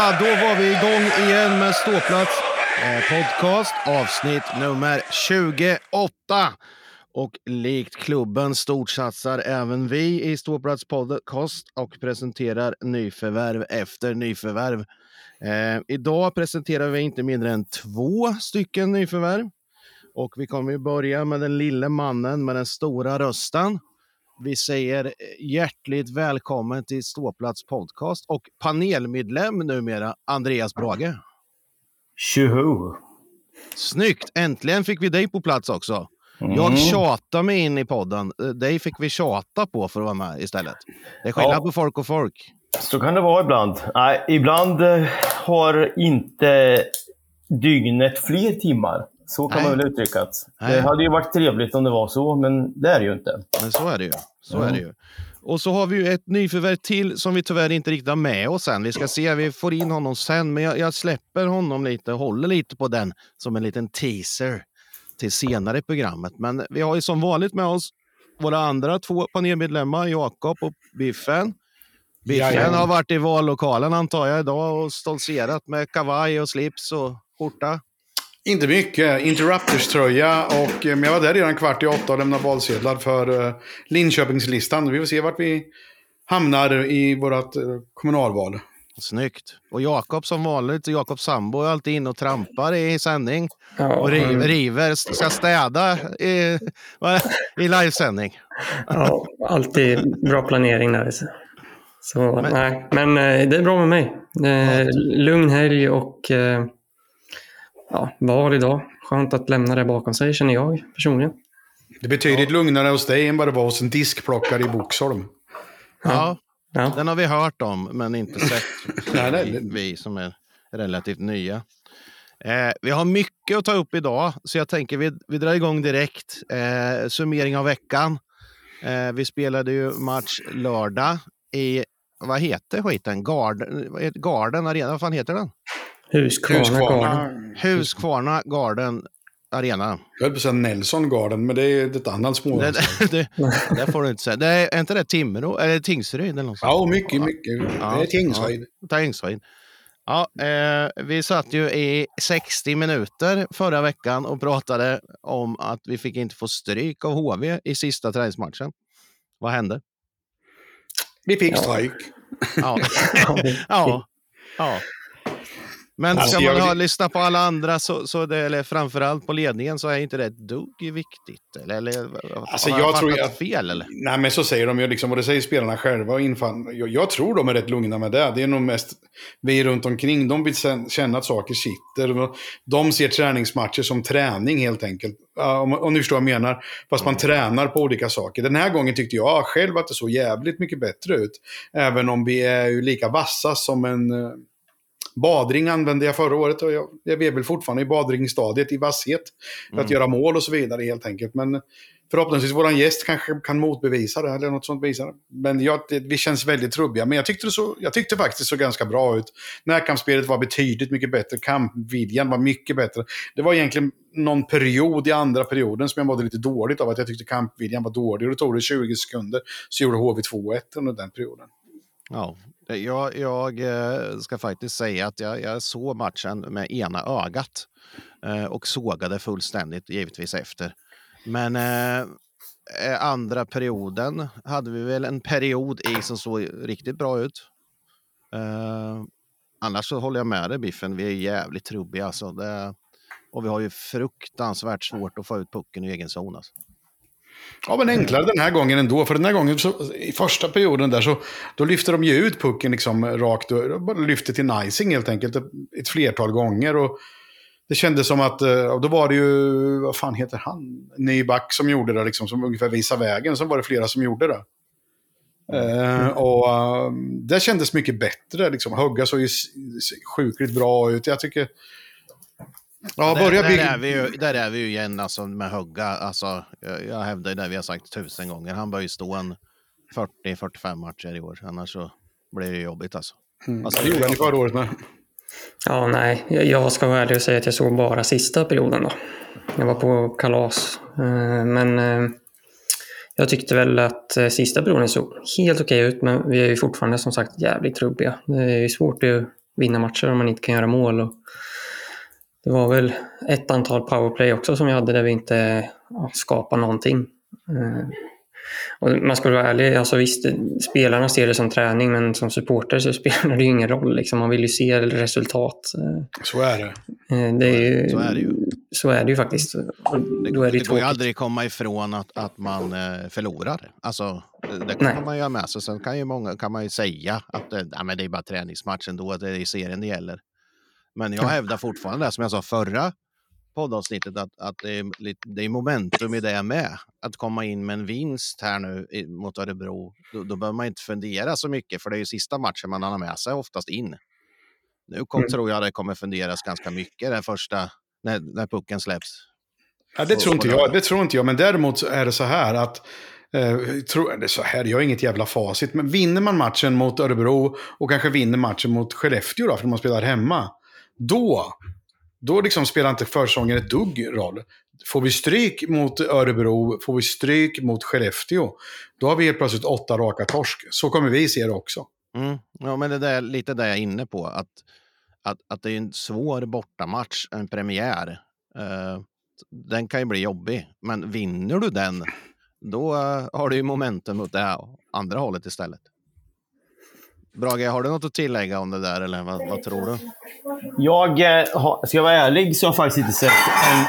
Ja, då var vi igång igen med Ståplats eh, podcast, avsnitt nummer 28. Och likt klubben storsatsar även vi i Ståplats podcast och presenterar nyförvärv efter nyförvärv. Eh, idag presenterar vi inte mindre än två stycken nyförvärv. Och vi kommer ju börja med den lille mannen med den stora rösten. Vi säger hjärtligt välkommen till Ståplats podcast och panelmedlem numera, Andreas Brage. Tjoho! Snyggt! Äntligen fick vi dig på plats också. Mm. Jag tjatade mig in i podden. Dig fick vi tjata på för att vara med istället. Det är skillnad ja. på folk och folk. Så kan det vara ibland. Nej, ibland eh, har inte dygnet fler timmar. Så kan Nej. man väl uttrycka det. Det hade ju varit trevligt om det var så, men det är det ju inte. Men så är det ju. Så mm. är det ju. Och så har vi ju ett nyförvärv till som vi tyvärr inte riktigt har med oss än. Vi ska se, vi får in honom sen, men jag, jag släpper honom lite och håller lite på den som en liten teaser till senare i programmet. Men vi har ju som vanligt med oss våra andra två panelmedlemmar, Jakob och Biffen. Biffen Jajamän. har varit i vallokalen antar jag idag och stoltserat med kavaj och slips och skjorta. Inte mycket. Interrupters-tröja och eh, men jag var där redan kvart i åtta och lämnade valsedlar för uh, Linköpingslistan. Vi får se vart vi hamnar i vårt uh, kommunalval. Snyggt. Och Jakob som vanligt, Jakob sambo är alltid inne och trampar i sändning. Ja, och river, river, ska städa i, i livesändning. Ja, alltid bra planering där. Så, men, nej. men det är bra med mig. Eh, lugn helg och eh, ja, val idag. Skönt att lämna det bakom sig känner jag personligen. Det är betydligt ja. lugnare hos dig än vad det var hos en diskplockare i Boxholm. Ja, ja, den har vi hört om men inte sett. nej, nej. Vi som är relativt nya. Eh, vi har mycket att ta upp idag, så jag tänker vi, vi drar igång direkt. Eh, summering av veckan. Eh, vi spelade ju match lördag i, vad heter skiten? Garden, Garden Arena, vad fan heter den? Huskvarna, Garden. Huskvarna Garden Arena. Jag höll på att säga Nelson Garden, men det är ett annat småland. Det, det, det, får du inte säga. Det är, är inte det Timrå? Eller Tingsryd? Eller något ja, mycket, mycket. Ja, det är Tingsryd. Ja, Tingsryd. Ja, eh, vi satt ju i 60 minuter förra veckan och pratade om att vi fick inte få stryk av HV i sista träningsmatchen. Vad hände? Vi fick stryk. Ja. ja. ja. Men alltså, ska man ha, lyssna på alla andra, så, så det, eller framförallt på ledningen, så är inte det ett dugg viktigt? Eller, eller alltså, har jag tror jag fel? Eller? Nej, men så säger de ju, liksom, och det säger spelarna själva. Och infall, jag, jag, tror de är rätt lugna med det. Det är nog mest vi runt omkring. De vill känna att saker sitter. De ser träningsmatcher som träning helt enkelt. Om, om ni förstår vad jag menar. Fast man tränar på olika saker. Den här gången tyckte jag själv att det såg jävligt mycket bättre ut. Även om vi är ju lika vassa som en eh, Badring använde jag förra året och jag, jag är väl fortfarande i badringstadiet i vasshet. För mm. att göra mål och så vidare helt enkelt. Men förhoppningsvis vår gäst kanske kan motbevisa det eller något sånt visar. Men jag, det, vi känns väldigt trubbiga. Men jag tyckte, det så, jag tyckte faktiskt såg ganska bra ut. Närkampsspelet var betydligt mycket bättre. Kampviljan var mycket bättre. Det var egentligen någon period i andra perioden som jag mådde lite dåligt av. Att jag tyckte kampviljan var dålig. Och då tog det 20 sekunder. Så gjorde HV 2-1 under den perioden. Ja, jag, jag ska faktiskt säga att jag, jag såg matchen med ena ögat eh, och sågade fullständigt, givetvis efter. Men eh, eh, andra perioden hade vi väl en period i som såg riktigt bra ut. Eh, annars så håller jag med dig Biffen, vi är jävligt trubbiga alltså. Det, och vi har ju fruktansvärt svårt att få ut pucken i egen zon. Alltså. Ja, men enklare den här gången ändå. För den här gången, så, i första perioden där, så då lyfter de ju ut pucken liksom rakt. Bara lyfter till nicing helt enkelt ett flertal gånger. Och det kändes som att, eh, då var det ju, vad fan heter han? Nyback som gjorde det, liksom, som ungefär visade vägen. Så var det flera som gjorde det. Mm. Uh, och uh, det kändes mycket bättre. Liksom. Hugga såg ju sjukligt bra ut. Jag tycker Ja, börja bygga... där, är vi ju, där är vi ju igen alltså, med hugga. Alltså, jag, jag hävdar det vi har sagt tusen gånger. Han bör ju stå en 40-45 matcher i år. Annars så blir det jobbigt alltså. Mm. alltså det gjorde han förra året med. Ja, nej. Jag ska vara ärlig och säga att jag såg bara sista perioden då. Jag var på kalas. Eh, men eh, jag tyckte väl att eh, sista perioden såg helt okej ut, men vi är ju fortfarande som sagt jävligt trubbiga. Det är svårt att vinna matcher om man inte kan göra mål. Och det var väl ett antal powerplay också som vi hade där vi inte ja, skapade någonting. Eh, och man ska vara ärlig, alltså visst, spelarna ser det som träning men som supporter så spelar det ju ingen roll. Liksom. Man vill ju se resultat. Så är det. Eh, det är ju, så är det ju. Så är det ju faktiskt. Det, det, det går ju aldrig komma ifrån att, att man eh, förlorar. Alltså, det kan Nej. man ju ha med sig. Sen kan, ju många, kan man ju säga att ja, men det är bara träningsmatch ändå, att det är serien det gäller. Men jag hävdar fortfarande som jag sa förra poddavsnittet att, att det, är, det är momentum i det med. Att komma in med en vinst här nu mot Örebro, då, då behöver man inte fundera så mycket för det är ju sista matchen man har med sig oftast in. Nu kom, mm. tror jag det kommer funderas ganska mycket den första, när, när pucken släpps. Ja, det, tror inte jag, det tror inte jag, men däremot är det så här att Eh, tror, det är så här, jag har inget jävla facit, men vinner man matchen mot Örebro och kanske vinner matchen mot Skellefteå då, för man spelar hemma. Då då liksom spelar inte försäsongen ett dugg roll. Får vi stryk mot Örebro, får vi stryk mot Skellefteå, då har vi helt plötsligt åtta raka torsk. Så kommer vi se det också. Mm. Ja, men det är lite det jag är inne på. Att, att, att det är en svår bortamatch, en premiär. Uh, den kan ju bli jobbig, men vinner du den, då uh, har du ju momentum åt det andra hållet istället. Brage, har du något att tillägga om det där eller vad, vad tror du? Jag, eh, ska jag vara ärlig så har jag faktiskt inte sett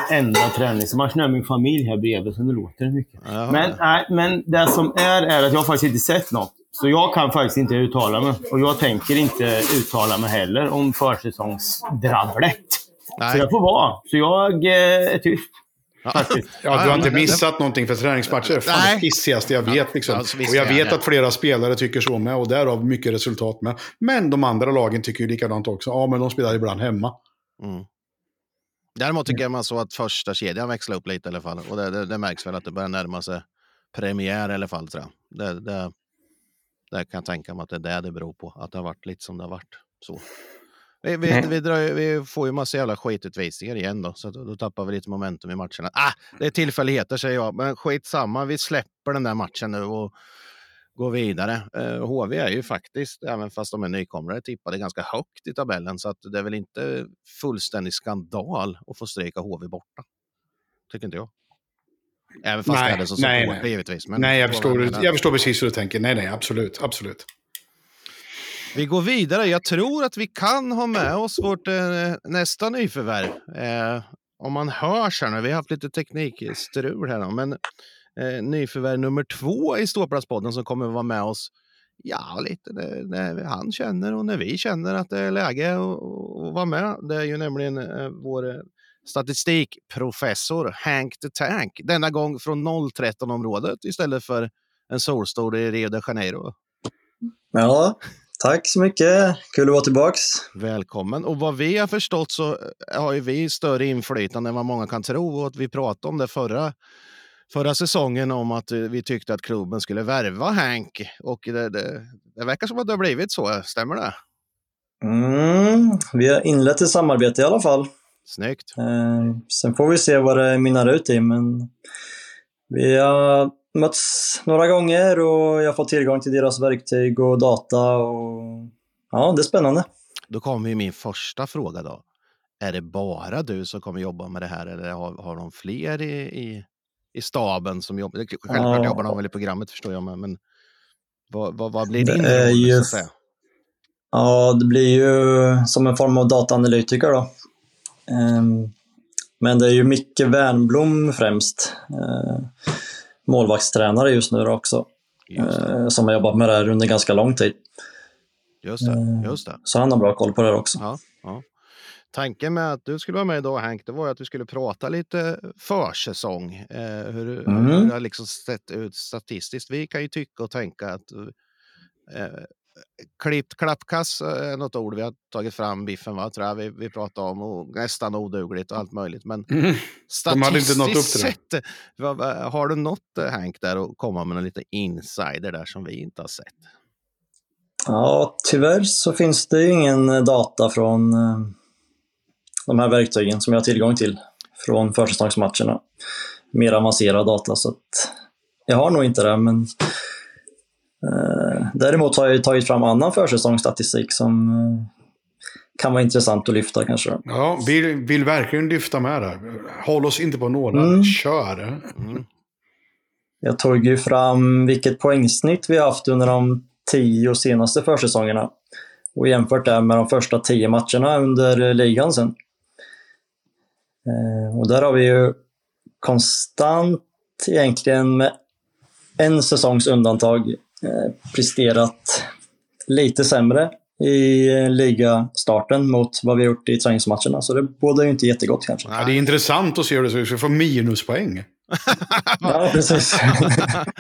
en enda träningsmatch. Nu är min familj här bredvid så nu låter det mycket. Men, nej, men det som är, är att jag faktiskt inte sett något. Så jag kan faktiskt inte uttala mig. Och jag tänker inte uttala mig heller om försäsongsdrabblet. Så det får vara. Så jag eh, är tyst. Faktiskt. Ja, du har inte missat någonting för träningsmatcher. Det är fan det pissigaste jag vet. Liksom. Och jag vet att flera spelare tycker så med och därav mycket resultat med. Men de andra lagen tycker ju likadant också. Ja, men de spelar ibland hemma. Mm. Däremot tycker jag man så att första kedjan växlar upp lite i alla fall. Och det, det, det, märks väl att det börjar närma sig premiär i alla fall tror jag. Det, det, det kan jag tänka mig att det är det det beror på. Att det har varit lite som det har varit. Så. Vi, vi, vi, drar, vi, får ju massa jävla skitutvisningar igen då, så då, då, tappar vi lite momentum i matcherna. Ah, det är tillfälligheter säger jag, men skitsamma. Vi släpper den där matchen nu och går vidare. Eh, HV är ju faktiskt, även fast de är nykomlingar, tippade ganska högt i tabellen, så att det är väl inte fullständig skandal att få stryka HV borta. Tycker inte jag. Även fast nej, det är så nej, nej. givetvis. Men nej, jag förstår, jag förstår precis hur du tänker. Nej, nej, absolut. absolut. Vi går vidare. Jag tror att vi kan ha med oss vårt eh, nästa nyförvärv. Eh, om man hörs här nu. Vi har haft lite teknikstrul här. Då, men eh, nyförvärv nummer två i Ståplatspodden som kommer att vara med oss. Ja, lite när, när, han känner och när vi känner att det är läge att, att vara med. Det är ju nämligen eh, vår eh, statistikprofessor Hank the Tank. Denna gång från 013-området istället för en solstol i Rio de Janeiro. Ja, Tack så mycket. Kul att vara tillbaks. Välkommen. Och vad vi har förstått så har ju vi större inflytande än vad många kan tro. Och att vi pratade om det förra, förra säsongen om att vi tyckte att klubben skulle värva Hank. Och det, det, det verkar som att det har blivit så. Stämmer det? Mm, vi har inlett ett samarbete i alla fall. Snyggt. Eh, sen får vi se vad det mynnar ut i. Men vi har mötts några gånger och jag har fått tillgång till deras verktyg och data. Och... Ja, det är spännande. Då kommer min första fråga då. Är det bara du som kommer jobba med det här eller har, har de fler i, i, i staben som jobbar? Självklart ja. jobbar de väl i programmet förstår jag, men vad, vad, vad blir din roll? Ju... Ja, det blir ju som en form av dataanalytiker då. Um, men det är ju Micke Wernblom främst. Målvaktstränare just nu också. Eh, som har jobbat med det här under ganska lång tid. Just det, eh, just det. Så han har bra koll på det också. Ja, ja. Tanken med att du skulle vara med idag Hank, det var att vi skulle prata lite försäsong. Eh, hur, mm. hur det har liksom sett ut statistiskt. Vi kan ju tycka och tänka att klippt klappkass är något ord vi har tagit fram, biffen, va, tror jag. Vi, vi pratar om och nästan odugligt och allt möjligt. Men mm. statistiskt sett, har du något eh, Hank där att komma med en lite insider där som vi inte har sett? Ja, tyvärr så finns det ingen eh, data från eh, de här verktygen som jag har tillgång till från försäsongsmatcherna. Mer avancerad data, så att jag har nog inte det, men Eh, däremot har jag tagit fram annan försäsongsstatistik som, eh, kan vara intressant att lyfta kanske. Ja, vi vill verkligen lyfta med det. Håll oss inte på några. Mm. Kör! Mm. Jag tog ju fram vilket poängsnitt vi har haft under de tio senaste försäsongerna och jämfört det med de första tio matcherna under ligan sen. Eh, och där har vi ju konstant, egentligen med en säsongs undantag, eh, presterat lite sämre i ligastarten mot vad vi gjort i träningsmatcherna. Så det bådar ju inte jättegott kanske. Ja, det är intressant att se hur det ser ut. Vi får minuspoäng. ja, precis.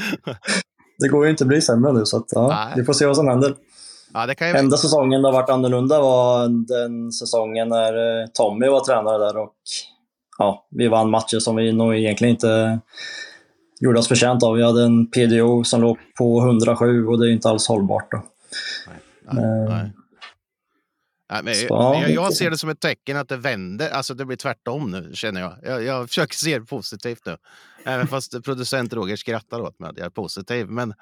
det går ju inte att bli sämre nu, så att, ja, vi får se vad som händer. Ja, det ju... Enda säsongen det har varit annorlunda var den säsongen när eh, Tommy var tränare där och ja, vi vann matcher som vi nog egentligen inte gjorde oss förtjänt av. Vi hade en PDO som låg på 107 och det är inte alls hållbart. Då. Nej, nej, nej. Nej, men jag, jag, ser det som ett tecken att det vänder. Alltså det blir tvärtom nu, känner jag. Jag, jag försöker se det positivt nu. Även fast producent Roger skrattar åt mig att jag är positiv. Men,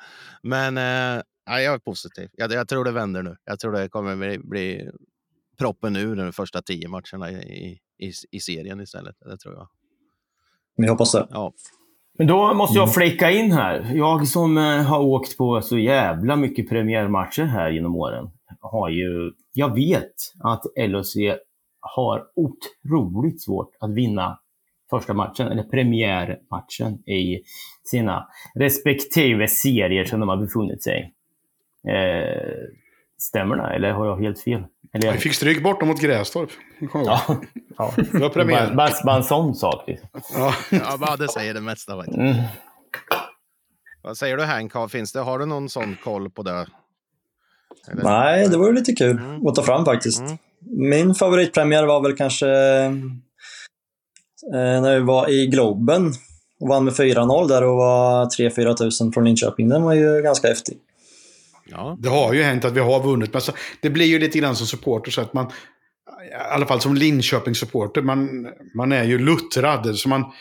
men eh, jag är positiv. Jag, jag, tror det vänder nu. Jag tror det kommer bli, bli proppen ur de första tio matcherna i, i, i serien istället. Det tror jag. Vi hoppas det. Ja. Men då måste jag mm. flika in här. Jag som eh, har åkt på så jävla mycket premiärmatcher här genom åren. Har ju, jag vet att LHC har otroligt svårt att vinna första matchen, eller premiärmatchen i sina respektive serier som de har befunnit sig. Eh, stämmer det? Eller har jag helt fel? Eller... Vi fick stryk borta mot Grästorp. Ja, ja. Det var premiär. Bara, bara en sån sak. Liksom. Ja. ja, bara det säger det mesta. Mm. Vad säger du Hank? Finns det, har du någon sån koll på det? Eller? Nej, det vore lite kul mm. att ta fram faktiskt. Mm. Min favoritpremiär var väl kanske eh, när vi var i Globen och vann med 4-0 där och var 3-4 tusen från Linköping. Den var ju ganska häftig. Ja. Det har ju hänt att vi har vunnit, men så, det blir ju lite grann som supporter så att man, i alla fall som Linköping-supporter, man, man är ju luttrad. Så man,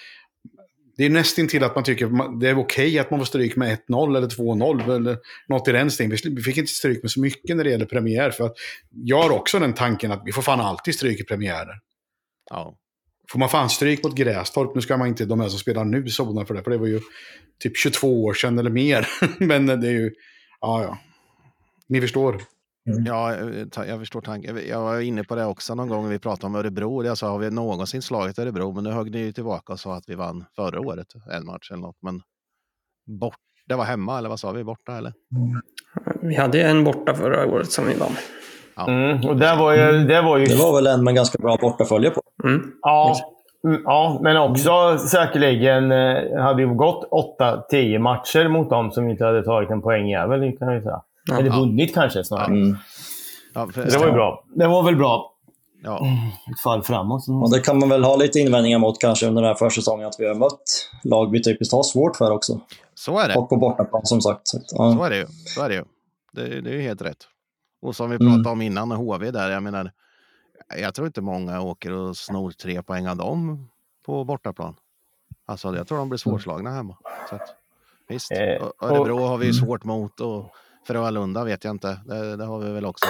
det är nästan till att man tycker det är okej att man får stryk med 1-0 eller 2-0 eller något i den stilen. Vi fick inte stryk med så mycket när det gäller premiär. För att jag har också den tanken att vi får fan alltid stryk i premiärer. Ja. Får man fan stryk mot Grästorp, nu ska man inte, de här som spelar nu, sona för det, för det var ju typ 22 år sedan eller mer. Men det är ju, ja ja. Ni förstår. Mm. Ja, jag förstår tanken. Jag var inne på det också någon gång när vi pratade om Örebro. Jag sa, har vi någonsin slagit Örebro? Men nu högg ni ju tillbaka och sa att vi vann förra året, en match eller något. Men bort, det var hemma, eller vad sa vi? Borta, eller? Vi hade en borta förra året som vi vann. Ja. Mm, och det var, ju, det, var ju... det var väl en med ganska bra bortafölje på. Mm. Ja, mm, ja, men också säkerligen eh, hade vi gått 8-10 matcher mot dem som inte hade tagit en poängjävel, kan jag säga. Ja. Eller vunnit kanske snarare. Mm. Ja, för, det var ju bra. Det var väl bra. Ja. Ett fall framåt. Och det kan man väl ha lite invändningar mot kanske under den här försäsongen, att vi har mött lag vi typiskt har svårt för också. Så är det. Och på bortaplan som sagt. Så, ja. så är det ju. Så är det ju. Det, det är ju helt rätt. Och som vi mm. pratade mm. om innan, HV där, jag menar, jag tror inte många åker och snor tre poäng av dem på bortaplan. Alltså, jag tror de blir svårslagna hemma. Så att, visst, eh, Örebro har vi ju svårt mot. Och, Frölunda vet jag inte. Det, det har vi väl också.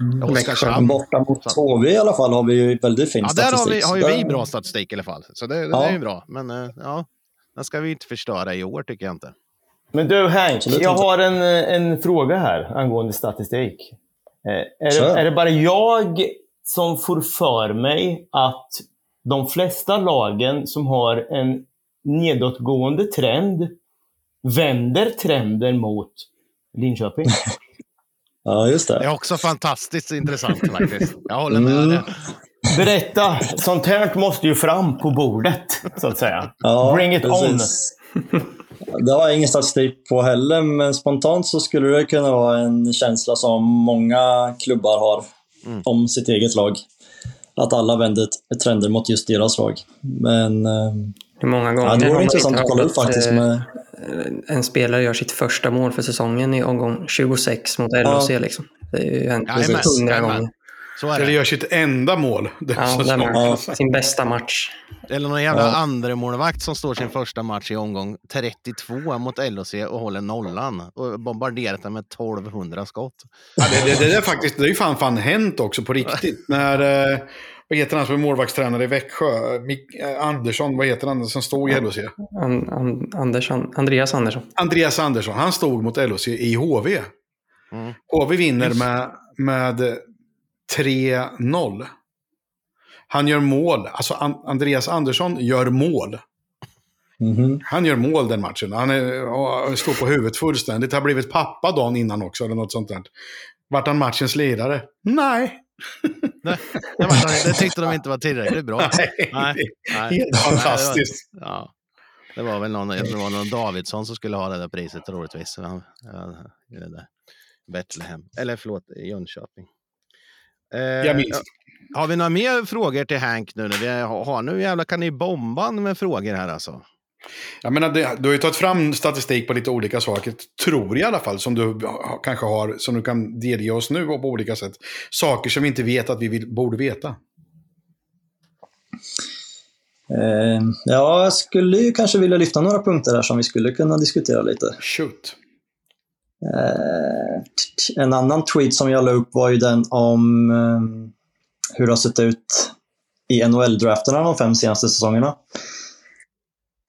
Mm. Oskarshamn. Borta mot HV i alla fall har vi ju väldigt fin ja, statistik. Där har, vi, har ju vi bra statistik i alla fall. Så det, ja. det är ju bra. Men eh, ja, den ska vi inte förstöra i år tycker jag inte. Men du Hank, jag har en, en fråga här angående statistik. Eh, är, det, är det bara jag som får för mig att de flesta lagen som har en nedåtgående trend vänder trenden mot Linköping. ja, just det. Det är också fantastiskt intressant faktiskt. Jag håller med. Mm. Berätta! Sånt här måste ju fram på bordet, så att säga. Ja, Bring it precis. on! Det har jag ingen statistik på heller, men spontant så skulle det kunna vara en känsla som många klubbar har mm. om sitt eget lag. Att alla vänder trender mot just deras lag. Men... Eh, Hur många gånger ja, det vore intressant att kolla upp faktiskt. Med... Eh, en spelare gör sitt första mål för säsongen i omgång 26 mot LHC. Ja. Liksom. Det är ju hänt hundra gånger. Så är det. Eller gör sitt enda mål. Ja, den sin bästa match. Eller någon jävla ja. andremålvakt som står sin första match i omgång 32 mot LOC och håller nollan. Och bombarderat den med 1200 skott. Ja, det, det, det, är faktiskt, det är ju fan, fan hänt också på riktigt. När, eh, vad heter han som är målvaktstränare i Växjö? Mik eh, Andersson, vad heter han som stod i LOC? An, an, Andersson, Andreas Andersson. Andreas Andersson, han stod mot LOC i HV. Mm. HV vinner med, med 3-0. Han gör mål. Alltså Andreas Andersson gör mål. Mm -hmm. Han gör mål den matchen. Han är, står på huvudet fullständigt. Har blivit pappa dagen innan också, eller något sånt där. Vart han matchens ledare? Nej. Nej, det, tyckte de inte var tillräckligt bra. Nej, nej. Helt fantastiskt. Nej, det, var, ja, det var väl någon, jag tror det var någon Davidsson som skulle ha det där priset troligtvis. Ja, det där. Betlehem, eller förlåt, Jönköping. Eh, jag minns. Har vi några mer frågor till Hank nu? När vi har, nu jävlar kan ni bomba med frågor här alltså. Jag menar, det, du har ju tagit fram statistik på lite olika saker, tror jag i alla fall, som du kanske har, som du kan delge oss nu på olika sätt. Saker som vi inte vet att vi vill, borde veta. Eh, ja, jag skulle ju kanske vilja lyfta några punkter här som vi skulle kunna diskutera lite. Shoot. Eh, en annan tweet som jag la upp var ju den om eh, hur det har sett ut i NHL-drafterna de fem senaste säsongerna.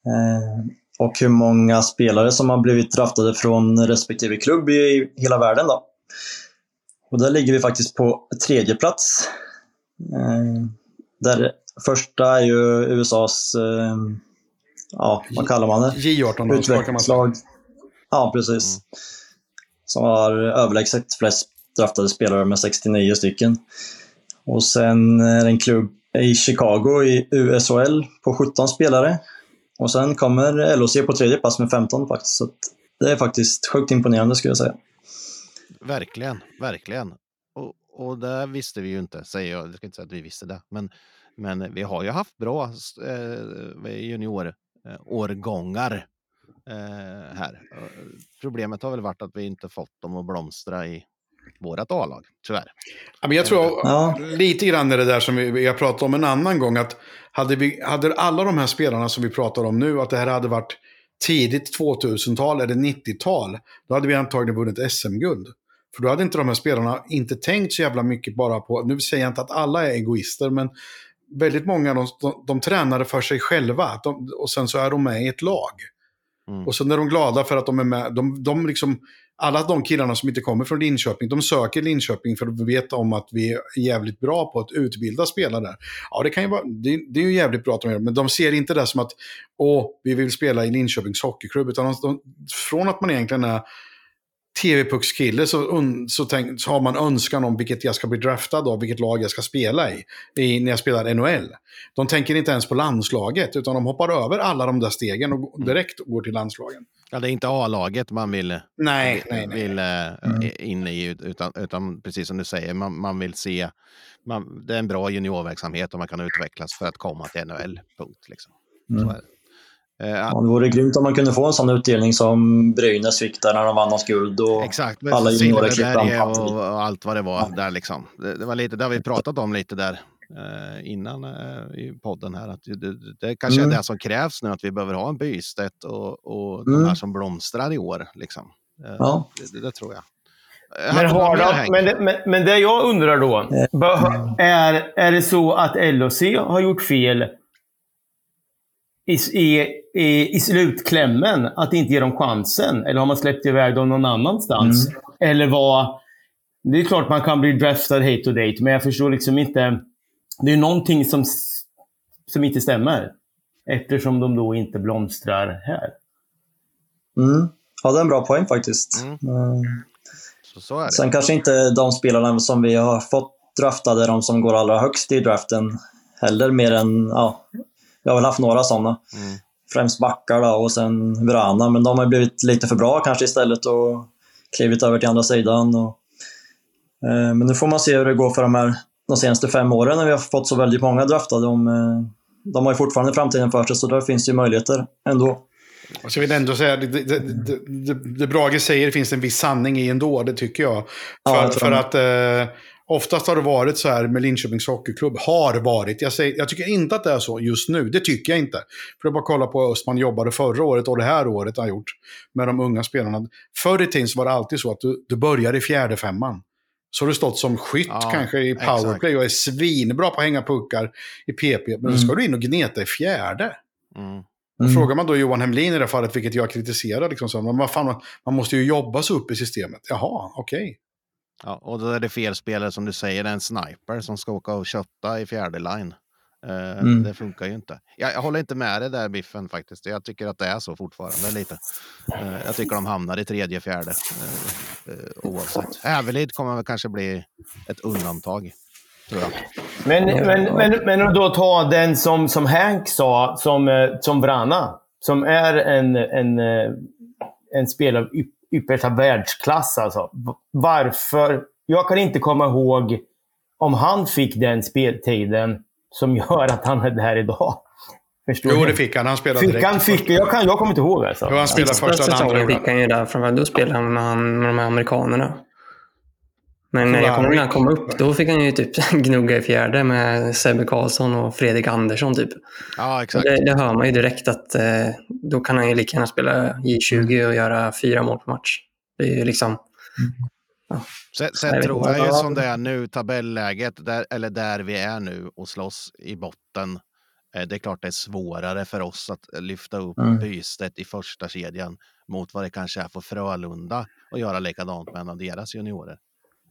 Eh, och hur många spelare som har blivit draftade från respektive klubb i hela världen. Då. Och där ligger vi faktiskt på tredje plats. Där första är ju USAs, ja vad kallar man det? J18 Utvecklingslag. Ja, precis. Mm som har överlägset flest draftade spelare med 69 stycken. Och sen är det en klubb i Chicago i USHL på 17 spelare. Och sen kommer LOC på tredje pass med 15 faktiskt. Så det är faktiskt sjukt imponerande skulle jag säga. Verkligen, verkligen. Och, och det visste vi ju inte, säger jag. Jag ska inte säga att vi visste det. Men, men vi har ju haft bra eh, juniorårgångar eh, här. Problemet har väl varit att vi inte fått dem att blomstra i vårat A-lag, tyvärr. Jag tror ja. lite grann är det där som vi, vi har pratat om en annan gång. att hade, vi, hade alla de här spelarna som vi pratar om nu, att det här hade varit tidigt 2000-tal eller 90-tal, då hade vi antagligen vunnit SM-guld. För då hade inte de här spelarna inte tänkt så jävla mycket bara på, nu säger jag inte att alla är egoister, men väldigt många de, de, de tränade för sig själva. De, och sen så är de med i ett lag. Mm. Och sen är de glada för att de är med. De, de liksom, alla de killarna som inte kommer från Linköping, de söker Linköping för att veta om att vi är jävligt bra på att utbilda spelare där. Ja, det kan ju vara, det, det är ju jävligt bra att de gör men de ser inte det som att, åh, vi vill spela i Linköpings hockeyklubb, utan de, de, från att man egentligen är TV-puckskille så, så, så har man önskan om vilket jag ska bli draftad av, vilket lag jag ska spela i, i, när jag spelar NHL. De tänker inte ens på landslaget, utan de hoppar över alla de där stegen och mm. direkt går till landslagen. Ja, det är inte A-laget man vill, nej, vill, nej, nej. vill mm. in i, utan, utan precis som du säger, man, man vill se, man, det är en bra juniorverksamhet och man kan utvecklas för att komma till NHL. Punkt. Liksom. Mm. Så är det. Eh, ja, det vore grymt om man kunde få en sån utdelning som Brynäs fick där när de vann oss guld. Och Exakt, med alla juniorer och, och allt vad det var ja. där liksom. Det, det, var lite, det har vi pratat om lite där eh, innan eh, i podden här. Att det, det kanske mm. är det som krävs nu, att vi behöver ha en Bystedt och, och mm. de här som blomstrar i år. Liksom. Eh, ja. det, det, tror jag. Men, har de, men, det, men, men det jag undrar då, är, är det så att LOC har gjort fel i, i, i, i slutklämmen att inte ge dem chansen? Eller har man släppt iväg dem någon annanstans? Mm. Eller vad... Det är klart man kan bli draftad hate to date, men jag förstår liksom inte. Det är någonting som, som inte stämmer. Eftersom de då inte blomstrar här. Mm. Ja, det är en bra poäng faktiskt. Mm. Mm. Så, så Sen kanske inte de spelarna som vi har fått draftade, de som går allra högst i draften heller, mer än ja, vi har väl haft några sådana. Mm. Främst backar då, och sen Vrana, men de har blivit lite för bra kanske istället och klivit över till andra sidan. Och, eh, men nu får man se hur det går för de här de senaste fem åren när vi har fått så väldigt många draftade. De, eh, de har ju fortfarande framtiden för sig, så där finns det ju möjligheter ändå. Och så vill jag ändå säga, det, det, det, det Brage säger finns en viss sanning i ändå, det tycker jag. För, ja, jag för att eh, Oftast har det varit så här med Linköpings Hockeyklubb. Har varit. Jag, säger, jag tycker inte att det är så just nu. Det tycker jag inte. För det är bara att kolla på hur Östman jobbade förra året och det här året har gjort med de unga spelarna. Förr i tiden så var det alltid så att du, du börjar i fjärde femman. Så har du stått som skytt ja, kanske i powerplay och är svinbra på att hänga puckar i PP. Men mm. då ska du in och gneta i fjärde. Mm. Mm. Frågar man då Johan Hemlin i det fallet, vilket jag kritiserar, liksom så, men vad fan, man måste ju jobba sig upp i systemet. Jaha, okej. Okay. Ja, och då är det fel spelare som du säger, en sniper som ska åka och kötta i fjärde line. Uh, mm. Det funkar ju inte. Jag, jag, håller inte med dig där Biffen faktiskt. Jag tycker att det är så fortfarande lite. Uh, jag tycker de hamnar i tredje, fjärde uh, oavsett. Hävelid kommer väl kanske bli ett undantag. Men, men, men, men då ta den som, som Hank sa, som, som Vrana. Som är en, en, en spelare av yppersta världsklass. Alltså. Varför? Jag kan inte komma ihåg om han fick den speltiden som gör att han är där idag. Förstår jo, det fick han. Han spelade fick direkt. Han, fick, jag, kan, jag kommer inte ihåg alltså. Jo, han spelade första säsongen fick han ju där. Då spelade han med, han, med de här amerikanerna. Men när jag kommer när han kom upp, då fick han ju typ gnugga i fjärde med Sebbe Karlsson och Fredrik Andersson. Typ. Ja, exakt. Det, det, hör man ju direkt att eh, då kan han ju lika gärna spela J20 och göra fyra mål på match. Det är ju liksom... Ja. Sen, sen tror jag ju som det är nu, tabelläget, där, eller där vi är nu och slåss i botten. Eh, det är klart det är svårare för oss att lyfta upp mm. Bystedt i första kedjan mot vad det kanske är för Frölunda och göra likadant med en av deras juniorer.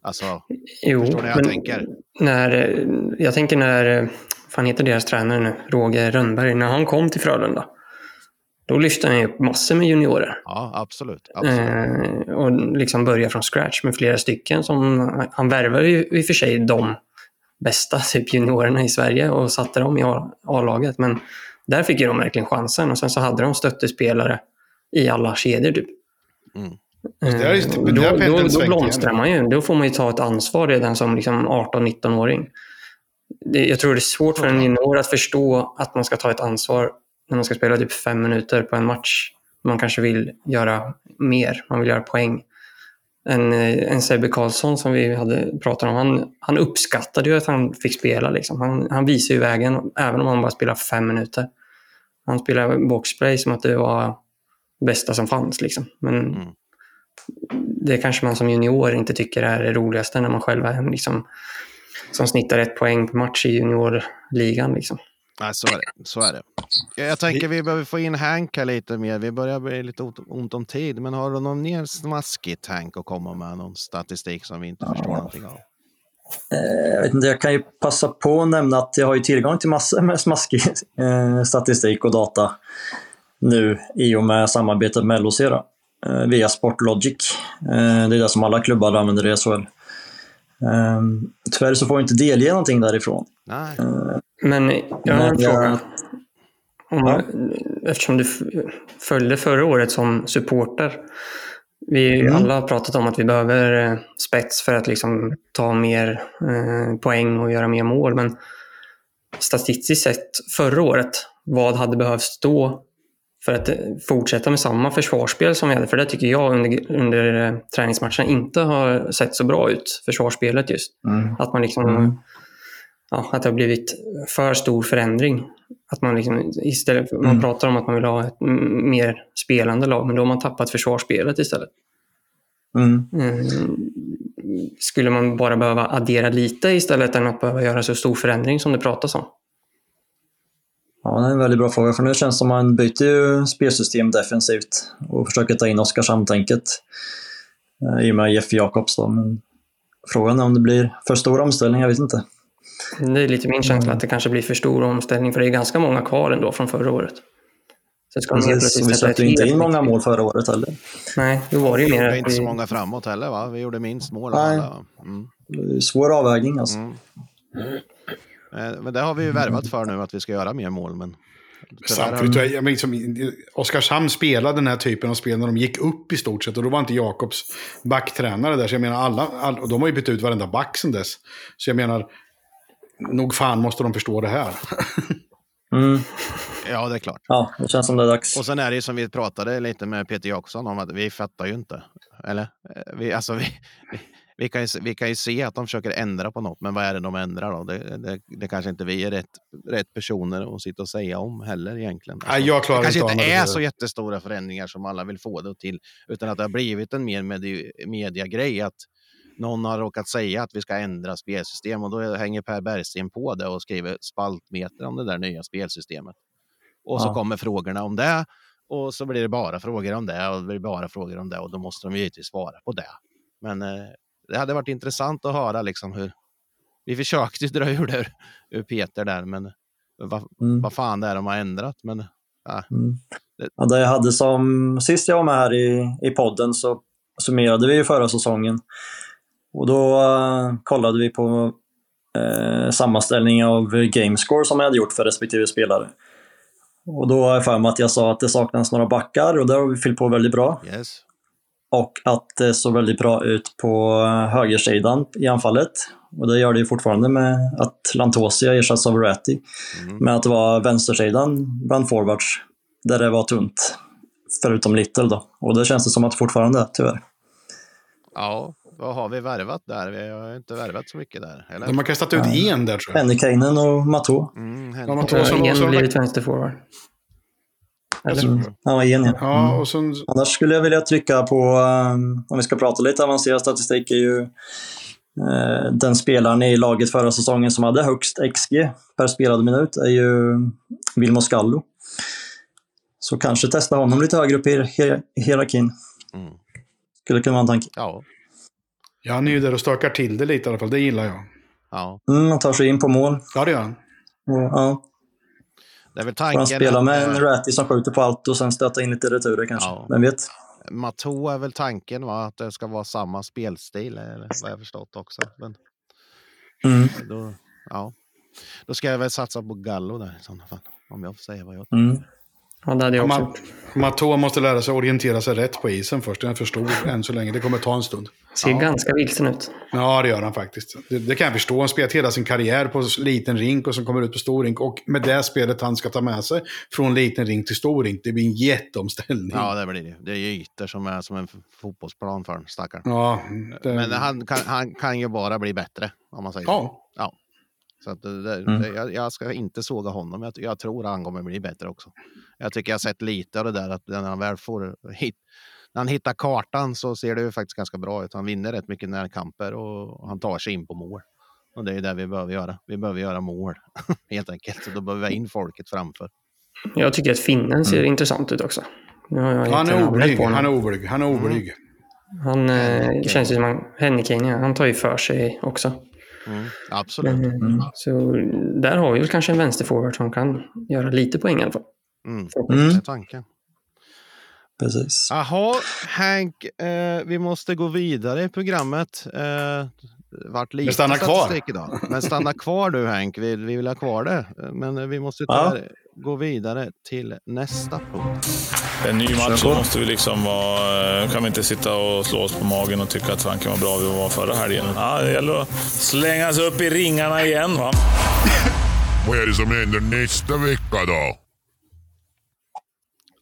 Alltså, jo, förstår ni hur jag tänker? När, jag tänker när, fan heter deras tränare nu, Roger Rönnberg, när han kom till Frölunda. Då lyfte han upp massor med juniorer. Ja, absolut. absolut. Eh, och liksom börja från scratch med flera stycken. Som, han värvade ju i och för sig de bästa typ juniorerna i Sverige och satte dem i A-laget. Men där fick ju de verkligen chansen och sen så hade de stöttespelare i alla kedjor. Typ. Mm. Eh, då, då, då blomstrar man ju. Då får man ju ta ett ansvar redan som liksom 18-19-åring. Jag tror det är svårt för en junior att förstå att man ska ta ett ansvar när man ska spela typ fem minuter på en match. Man kanske vill göra mer, man vill göra poäng. En, eh, en Sebbe Karlsson som vi hade pratat om, han, han uppskattade ju att han fick spela. Liksom. Han, han visade ju vägen, även om han bara spelade fem minuter. Han spelade boxplay som att det var bästa som fanns. Liksom. Men mm det kanske man som junior inte tycker är det roligaste när man själv är liksom, som snittar ett poäng per match i juniorligan. Liksom. Nej, så är det. Så är det. Jag tänker vi behöver få in Hank här lite mer. Vi börjar bli lite ont om tid. Men har du någon mer smaskigt Hank att komma med? Någon statistik som vi inte ja. förstår någonting av? Eh, jag, vet inte, jag kan ju passa på att nämna att jag har ju tillgång till massor med smaskig eh, statistik och data nu i och med samarbetet med LOC. Då. Eh, via Sportlogic. Eh, det är det som alla klubbar använder i SHL. Ehm, tyvärr så får jag inte delge någonting därifrån. Nej. Eh, Men jag har en fråga. Ja. Eftersom du följde förra året som supporter. Vi mm. alla har pratat om att vi behöver spets för att liksom ta mer poäng och göra mer mål. Men statistiskt sett förra året, vad hade behövts då för att eh, fortsätta med samma försvarsspel som vi hade. För det tycker jag under, under eh, träningsmatcherna inte har sett så bra ut, försvarsspelet just. Mm. Att man liksom... Mm. Ja, att det har blivit för stor förändring. Att man liksom, istället, mm. man pratar om att man vill ha ett mer spelande lag, men då har man tappat försvarsspelet istället. Mm. mm. Skulle man bara behöva addera lite istället än att behöva göra så stor förändring som det pratas om? Ja, det är en väldigt bra fråga. För nu känns det som att man byter ju spelsystem defensivt och försöker ta in Oskarshamn-tänket. Eh, I och med Jeff Jakobs då. Men frågan är om det blir för stor omställning, jag vet inte. Det är lite min känsla att det kanske blir för stor omställning, för det är ganska många kvar ändå från förra året. Så ska Precis, vi släppte inte in många mål förra året heller. Nej, då var det ju mer... Vi gjorde inte så många framåt heller va? Vi gjorde minst mål. Nej. Mm. Svår avvägning alltså. Mm. Eh, men det har vi ju värvat för nu, att vi ska göra mer mål. Men Samtidigt, har... jag, liksom, Oskarshamn spelade den här typen av spel när de gick upp i stort sett. Och då var inte Jakobs backtränare där. Så jag menar, alla, all, och de har ju bytt ut varenda back sen dess. Så jag menar, nog fan måste de förstå det här. mm. Ja, det är klart. Ja, det känns som det är dags. Och sen är det ju som vi pratade lite med Peter Jakobsson om, att vi fattar ju inte. Eller? Eh, vi, alltså, vi, vi, kan ju, vi kan ju se att de försöker ändra på något, men vad är det de ändrar då? Det, det, det kanske inte vi är rätt, rätt personer att sitta och säga om heller egentligen. Alltså, Nej, jag klarar det kanske inte inte är så jättestora förändringar som alla vill få det till, utan att det har blivit en mer medi mediagrej att någon har råkat säga att vi ska ändra spelsystem och då hänger Per Bergsten på det och skriver spaltmeter om det där nya spelsystemet. Och så kommer frågorna om det och så blir det bara frågor om det och det blir bara frågor om det och då måste de givetvis svara på det. Men eh, det hade varit intressant att höra liksom hur vi försökte dra ur det ur Peter där, men vad, mm. vad fan det är de har ändrat. Men, ja. Mm. Ja, det jag hade som, sist jag var med här i, i podden så summerade vi förra säsongen. Och då uh, kollade vi på uh, sammanställning av gamescore som jag hade gjort för respektive spelare. Och då har jag för mig att jag sa att det saknas några backar och det har vi fyllt på väldigt bra. Yes. Och att det såg väldigt bra ut på högersidan i anfallet. Och det gör det ju fortfarande med att Lantosia ersätts av Ratti. Mm. Men att det var vänstersidan bland forwards där det var tunt. Förutom Little då. Och det känns det som att det fortfarande är, tyvärr. Ja, vad har vi värvat där? Vi har inte värvat så mycket där. Eller? De har kastat ut ja. en där tror jag. Hennikainen och Mato. Mm, ja, Mato som, en blivit vänsterforward. Eller? Ja, en ja. ja och sen... Annars skulle jag vilja trycka på, um, om vi ska prata lite avancerad statistik, är ju uh, den spelaren i laget förra säsongen som hade högst XG per spelad minut är ju Vilmo Scallo. Så kanske testa honom lite högre upp i hier hierarkin. Mm. Skulle kunna vara en tanke. Ja. ja, han är ju där och stökar till det lite i alla fall. Det gillar jag. Ja. Mm, han tar sig in på mål. Ja, det gör han. Ja. Det är väl tanken. Han spelar med en Ratty som skjuter på allt och sen stöta in lite returer kanske. Ja. Vem vet? Mato är väl tanken va? att det ska vara samma spelstil, eller vad jag förstått också. Men, mm. då, ja. då ska jag väl satsa på Gallo där i sådana fall. Om jag får säga vad jag tycker. Mm. Ja, det hade jag också. Mato måste lära sig orientera sig rätt på isen först. Den är för stor än så länge. Det kommer ta en stund. Ser ja. ganska vilsen ut. Ja, det gör han faktiskt. Det, det kan jag förstå. Han spelat hela sin karriär på liten rink och som kommer ut på stor rink. Och med det spelet han ska ta med sig från liten rink till stor rink. Det blir en jätteomställning. Ja, det blir det. Det är ytor som är som en fotbollsplan för honom, stackaren. Ja, det... Men han kan, han kan ju bara bli bättre, om man säger ja. så. Ja. Så att det, mm. det, jag, jag, ska inte såga honom. Jag, jag tror han kommer bli bättre också. Jag tycker jag har sett lite av det där att när han väl får hit, när han hittar kartan så ser det ju faktiskt ganska bra ut. Han vinner rätt mycket närkamper och han tar sig in på mål. Och det är det vi behöver göra. Vi behöver göra mål helt enkelt. Så då behöver vi ha in folket framför. Jag tycker att finnen ser mm. intressant ut också. han, är oblyg, han är oblyg. Han är oblyg. Mm. Han eh, känns ju som han, Henniken, ja, han tar ju för sig också. Mm, absolut. Men, mm. Så där har vi väl kanske en vänsterforward som kan göra lite poäng i alla fall. Mm. Mm. Det är tanken. Precis. Jaha, Hank, eh, vi måste gå vidare i programmet. Eh, vart lite Men stanna kvar. Idag. Men stanna kvar du Hank, vi, vi vill ha kvar det. Men vi måste ja. gå vidare till nästa punkt. En ny match så måste vi liksom vara, kan vi inte sitta och slå oss på magen och tycka att fanken var bra vi var förra helgen. Ja, det gäller att slänga sig upp i ringarna igen. Va? Vad är det som händer nästa vecka då?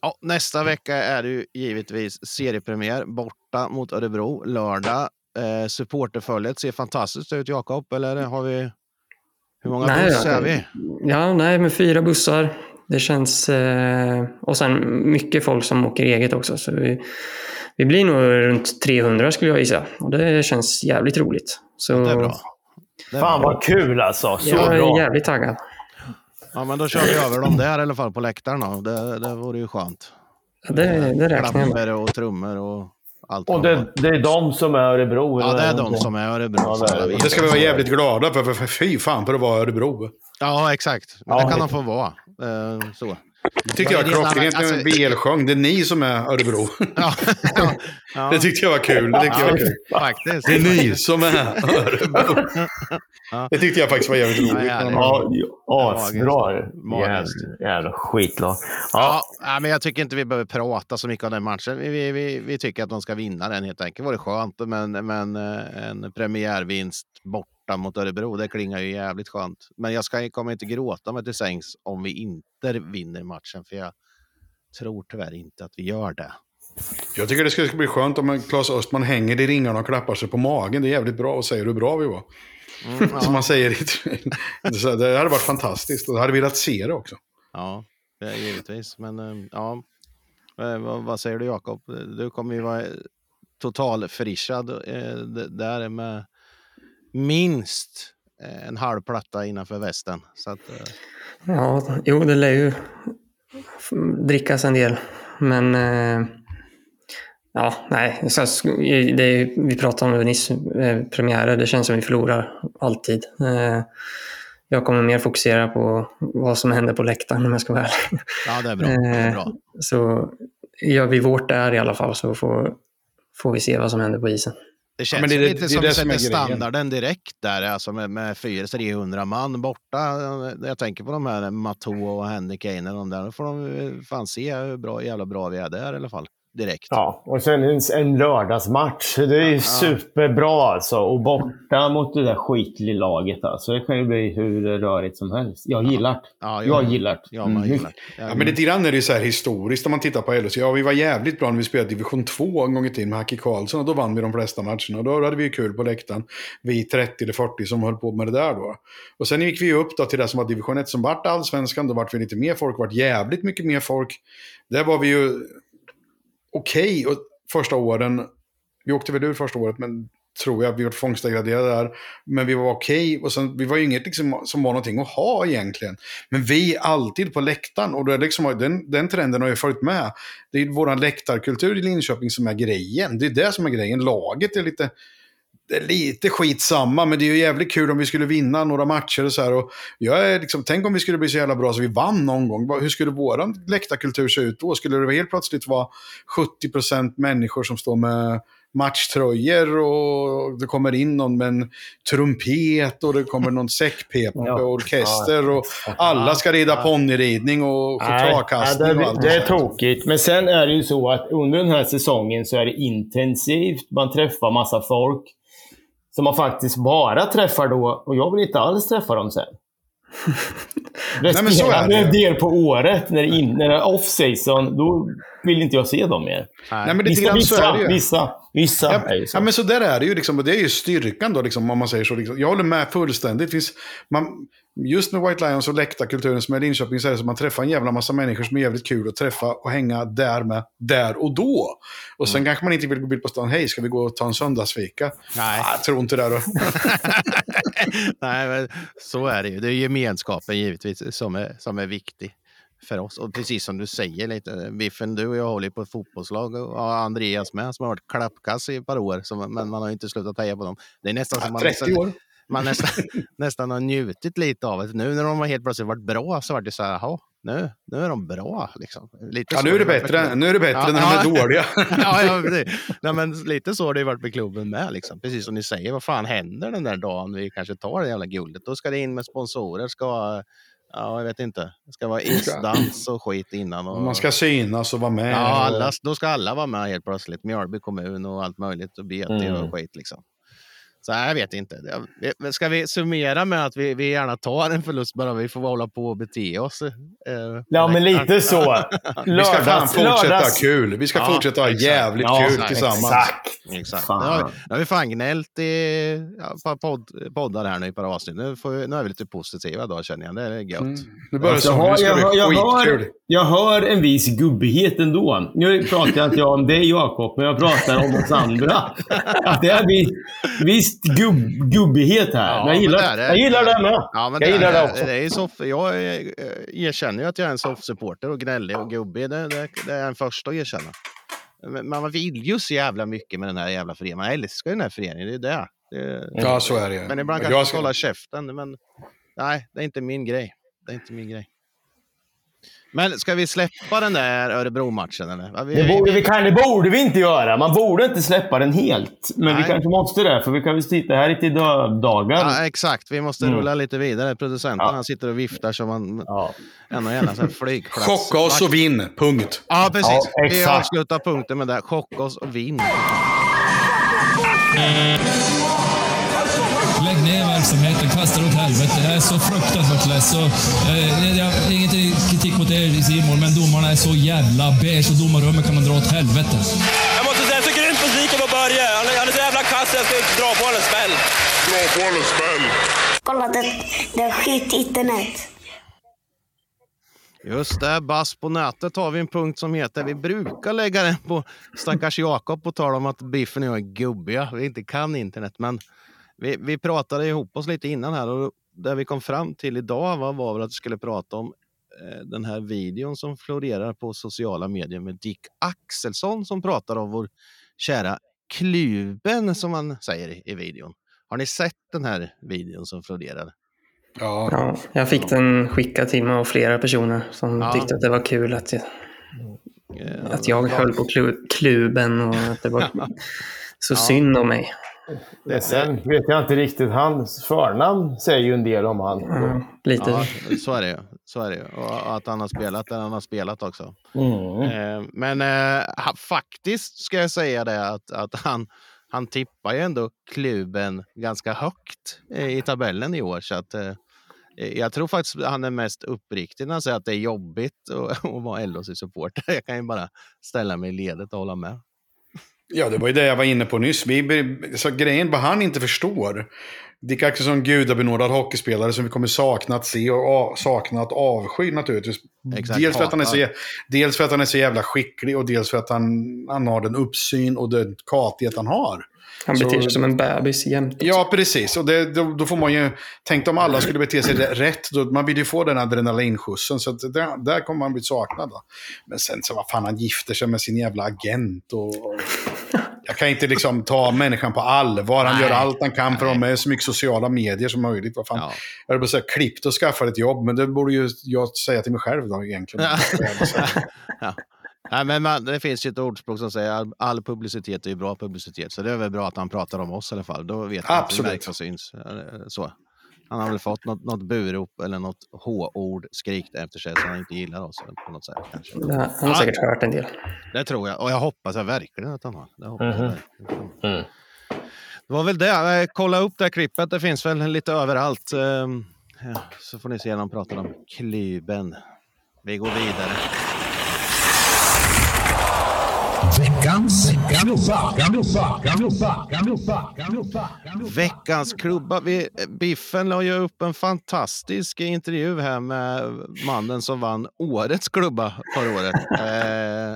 Ja, nästa vecka är det ju givetvis seriepremiär borta mot Örebro lördag. Eh, supporterföljet ser fantastiskt ut, Jakob. Eller har vi... Hur många nej, bussar är vi? Ja, nej, med fyra bussar. Det känns... Eh, och sen mycket folk som åker eget också. Så vi, vi blir nog runt 300 skulle jag gissa. Och det känns jävligt roligt. Så, det är bra. Det är Fan bra. vad kul alltså. Så jag är jävligt taggad. Ja, men då kör vi över dem där i alla fall på läktaren. Det, det vore ju skönt. Det, det räknar jag med. och trummor och allt. Och det, det, är de som är Örebro? Ja, det är de som är Örebro. Ja, det, är det ska vi vara jävligt glada för, för fy fan för att vara Örebro. Ja, exakt. Men ja, det kan de få vara. Eh, så. Det tyckte jag var klockrent när alltså, BL sjöng. Det är ni som är Örebro. Ja, ja, ja. Det tyckte jag var kul. Det tyckte jag var kul. Faktiskt. Det är ni som är Örebro. Det tyckte jag faktiskt var jävligt roligt. Ja, asbra. Jävla skitlag. Ja. ja, men jag tycker inte vi behöver prata så mycket om den matchen. Vi, vi, vi tycker att de ska vinna den helt enkelt. Det vore skönt, men, men eh, en premiärvinst bort borta mot Örebro. Det klingar ju jävligt skönt. Men jag ska, kommer inte gråta mig till sängs om vi inte vinner matchen, för jag tror tyvärr inte att vi gör det. Jag tycker det skulle bli skönt om Claes Östman hänger i ringarna och klappar sig på magen. Det är jävligt bra och säger hur bra vi var. Mm, ja. Som man säger i Det hade varit fantastiskt och jag hade velat se det också. Ja, givetvis. Men eh, ja, eh, vad säger du Jakob? Du kommer ju vara totalfrischad eh, där med minst en halv platta innanför västen. Så att, Ja, jo det lär ju drickas en del. Men Ja, nej. Det, vi pratade om det nyss, eh, premiärer. Det känns som vi förlorar alltid. Eh, jag kommer mer fokusera på vad som händer på läktaren om jag ska vara ärlig. Ja, det är bra. Det är bra. Eh, så gör vi vårt där i alla fall så får, får vi se vad som händer på isen. Det känns ja, det, lite det, som det som standarden direkt där, alltså med, med 400-300 man borta. Jag tänker på de här Matto och Henrik Einer, de där. Då får de fan se hur bra, jävla bra vi är där i alla fall direkt. Ja, och sen en, en lördagsmatch. Det är ju ja. superbra alltså. Och borta mot det där skitlaget alltså. Det kan ju bli hur rörigt som helst. Jag gillar det. Ja, jag, jag gillar det. Ja, man gillar Ja, men lite grann är det så här historiskt om man tittar på LHC. Ja, vi var jävligt bra när vi spelade division 2 en gång i tiden med Hacke Karlsson. Och då vann vi de flesta matcherna. Då hade vi ju kul på läktaren. Vi 30 eller 40 som höll på med det där då. Och sen gick vi upp då till det som var division 1 som vart allsvenskan. Då vart vi lite mer folk. vart jävligt mycket mer folk. Där var vi ju okej okay, första åren. Vi åkte väl ur första året, men tror jag. Vi var fångstdegraderade där. Men vi var okej. Okay, och sen, vi var ju inget liksom, som var någonting att ha egentligen. Men vi är alltid på läktaren. Och det liksom, den, den trenden har ju följt med. Det är vår läktarkultur i Linköping som är grejen. Det är det som är grejen. Laget är lite det är lite skitsamma, men det är ju jävligt kul om vi skulle vinna några matcher och så här. Och jag är liksom, tänk om vi skulle bli så jävla bra så vi vann någon gång. Hur skulle vår läktarkultur se ut då? Skulle det helt plötsligt vara 70% människor som står med matchtröjor och det kommer in någon med en trumpet och det kommer någon säckpep-orkester och alla ska rida ponnyridning och chokladkastning och allt. Det är tokigt. Men sen är det ju så att under den här säsongen så är det intensivt. Man träffar massa folk som man faktiskt bara träffar då och jag vill inte alls träffa dem sen. Resterande del på året, när det, in, när det är off-season, då vill inte jag se dem mer. Nej, men vissa, vissa, vissa, vissa ja. Ja, men så där är det ju. Liksom, och det är ju styrkan då, liksom, om man säger så. Liksom. Jag håller med fullständigt. Finns, man, just med White Lions och läktarkulturen som är i Linköping så är det som att man träffar en jävla massa människor som är jävligt kul att träffa och hänga där med, där och då. Och sen mm. kanske man inte vill gå ut på stan, hej, ska vi gå och ta en söndagsfika? Nej. Ah, jag tror inte det då. Nej, men så är det ju. Det är gemenskapen givetvis som är, som är viktig för oss. Och precis som du säger, lite, Biffen, du och jag håller på ett fotbollslag och Andreas med som har varit klappkass i ett par år, som, men man har inte slutat heja på dem. Det är nästan som man... 30 nästan, år man nästan, nästan har njutit lite av det. Nu när de har helt plötsligt varit bra så var det så här, jaha, nu, nu är de bra. Liksom. Lite ja, nu är det bättre, nu är det bättre ja, när ja. de är dåliga. ja, ja Nej, men lite så har det varit med klubben med. Liksom. Precis som ni säger, vad fan händer den där dagen vi kanske tar det jävla guldet? Då ska det in med sponsorer, ska Ja, jag vet inte. Det ska vara isdans och skit innan. Och... Man ska synas och vara med. Ja, alla, då ska alla vara med helt plötsligt. Mjölby kommun och allt möjligt och BT mm. och skit liksom. Så jag vet inte. Ska vi summera med att vi, vi gärna tar en förlust bara vi får hålla på och bete oss? Eh, ja, men lite så. Lördags, vi ska fan fortsätta lördags. kul. Vi ska ja, fortsätta ha jävligt ja, kul ja, tillsammans. Exakt. exakt. Nu, har vi, nu har vi fan gnällt i ja, podd, poddar här nu i ett par avsnitt. Nu, får nu är vi lite positiva då känner jag. Det är gött. Mm. Nu börjar det så. Nu ska jag, bli skitkul. Hör, jag hör en viss gubbighet ändå. Nu pratar jag inte om dig Jakob, men jag pratar om oss andra. Att det är visst gubb, gubbighet här. Ja, jag, gillar, det är, jag gillar det med. Ja, men jag gillar det, också. Det är soff, jag erkänner ju att jag är en soffsupporter och gnällig och gubbig. Det, det, det är jag den första att erkänna. Men man vill ju så jävla mycket med den här jävla föreningen. Man älskar den här föreningen, det är det. det ja, så är det. Men ibland kanske man ska hålla käften. Men nej, det är inte min grej. Det är inte min grej. Men ska vi släppa den där Örebro-matchen? Eller? Vi, det, borde vi, kan, det borde vi inte göra. Man borde inte släppa den helt. Men Nej. vi kanske måste det, för vi kan väl sitta här i till dagar. Ja, exakt. Vi måste mm. rulla lite vidare. Producenten ja. sitter och viftar som en ja. en och en flygplats. Chocka oss och vinn, punkt. Ja, precis. Ja, vi avslutar punkten med det. Chocka oss och vinn. Ner verksamheten, kasta det åt helvete. Jag är så fruktansvärt less. Så, eh, jag, inget kritik mot er i Simon, men domarna är så jävla beige och domarrummet kan man dra åt helvete. Jag måste säga, jag är så grymt besviken på Börje. Han är, han är så jävla kass, jag ska dra på honom en smäll. Dra på honom en smäll. Kolla, det, det är skit internet. Just det, bass på nätet har vi en punkt som heter, vi brukar lägga den på stackars Jakob på tal om att Biffen och jag är gubbiga, vi inte kan internet. Men vi, vi pratade ihop oss lite innan här och det vi kom fram till idag var, var väl att vi skulle prata om eh, den här videon som florerar på sociala medier med Dick Axelsson som pratar om vår kära Kluben som man säger i, videon. Har ni sett den här videon som florerar? Ja. ja. jag fick den skickad till mig av flera personer som ja. tyckte att det var kul att jag, ja, att jag höll på kluben och att det var så ja. synd om mig. Det, sen vet jag inte riktigt. Hans förnamn säger ju en del om han. Mm, lite. Ja, så är det ju. Så är det ju. Och att han har spelat där han har spelat också. Mm. Eh, men eh, faktiskt ska jag säga det att, att han, han tippar ju ändå klubben ganska högt i tabellen i år. Så att, eh, jag tror faktiskt han är mest uppriktig när han säger att det är jobbigt att, att vara LHC-supporter. Jag kan ju bara ställa mig i ledet och hålla med. Ja, det var ju det jag var inne på nyss. Vi, så grejen vad han inte förstår. Dick Axelsson, gudabenådad hockeyspelare som vi kommer sakna att se och sakna att avsky naturligtvis. Exakt, dels, för att han är så, dels för att han är så jävla skicklig och dels för att han, han har den uppsyn och den katighet han har. Han beter sig som en bebis jämt. Ja, precis. Och det, då, då, får man ju... Tänk om alla skulle bete sig rätt. Då, man vill ju få den adrenalinskjutsen. Så där, där kommer man bli saknad. Då. Men sen så, vad fan, han gifter sig med sin jävla agent. Och, och jag kan inte liksom ta människan på allvar. Han Nej. gör allt han kan för att ha med så mycket sociala medier som möjligt. Vad fan. Ja. Jag höll på att säga klippt och skaffa ett jobb, men det borde ju jag säga till mig själv då egentligen. ja. Nej, men man, det finns ju ett ordspråk som säger all, all publicitet är bra publicitet. Så det är väl bra att han pratar om oss i alla fall. Då vet man att det märks och syns. Så. Han har väl fått något, något burop eller något H-ord skrikt efter sig som han inte gillar oss på något sätt. Kanske. Ja, han har säkert hört en del. Det tror jag. Och jag hoppas jag verkligen att han har. Det, hoppas mm mm. det var väl det. Eh, kolla upp det här klippet. Det finns väl lite överallt. Ehm, så får ni se när de pratar om klyben. Vi går vidare. Veckans klubba. Veckans klubba. Vi, Biffen la ju upp en fantastisk intervju här med mannen som vann årets klubba förra året. eh,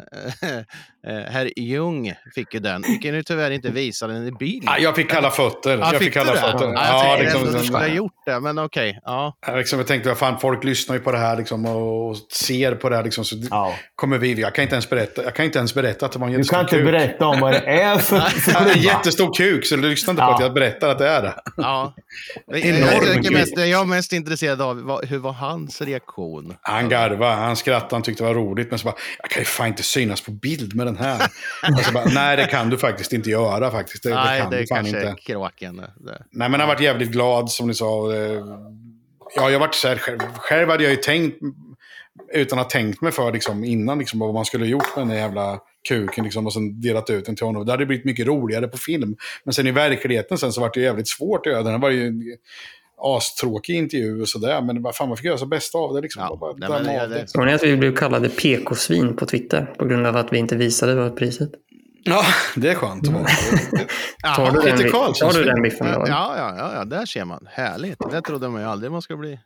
eh, herr Ljung fick ju den. Kan ju tyvärr inte visa den i bild. Ja, jag fick kalla fötter. Ja, jag fick kalla fötter. Ja, ja, jag liksom, du skulle ha gjort det, men okej. Okay. Ja. Jag, liksom, jag tänkte, fan, folk lyssnar ju på det här liksom, och ser på det här. Liksom, så ja. kommer vi, jag kan inte ens berätta, jag kan inte ens berätta att det var en jättestor kuk. Du kan inte berätta om vad det är för, för klubba. En jättestor kuk, så lyssna inte på att jag berättar att det är det. Ja. Enormt jag, mest, jag är mest intresserad av, vad, hur var hans reaktion? Han garvade, han skrattade, han tyckte det var roligt. Men så bara, jag kan ju fan inte synas på bild med den här. bara, Nej, det kan du faktiskt inte göra. faktiskt. Det, Nej, det kan det du fan kanske inte. kråken. Det. Nej, men han varit jävligt glad, som ni sa. Ja, jag varit så här, själv, själv hade jag ju tänkt, utan att ha tänkt mig för liksom, innan, liksom, vad man skulle ha gjort med den där jävla kuken liksom, och sen delat ut den till honom. Det hade blivit mycket roligare på film. Men sen i verkligheten sen så var det jävligt svårt att göra. Den var ju en astråkig intervju och sådär. Men vad fan, man fick göra så bästa av det. Liksom. Ja, nej, Såg ni att vi blev kallade PK-svin på Twitter på grund av att vi inte visade vad priset? Ja, det är skönt. Mm. tar, du den, tar du den biffen? Ja, ja, ja, ja, där ser man. Härligt. Det trodde man ju aldrig man skulle bli.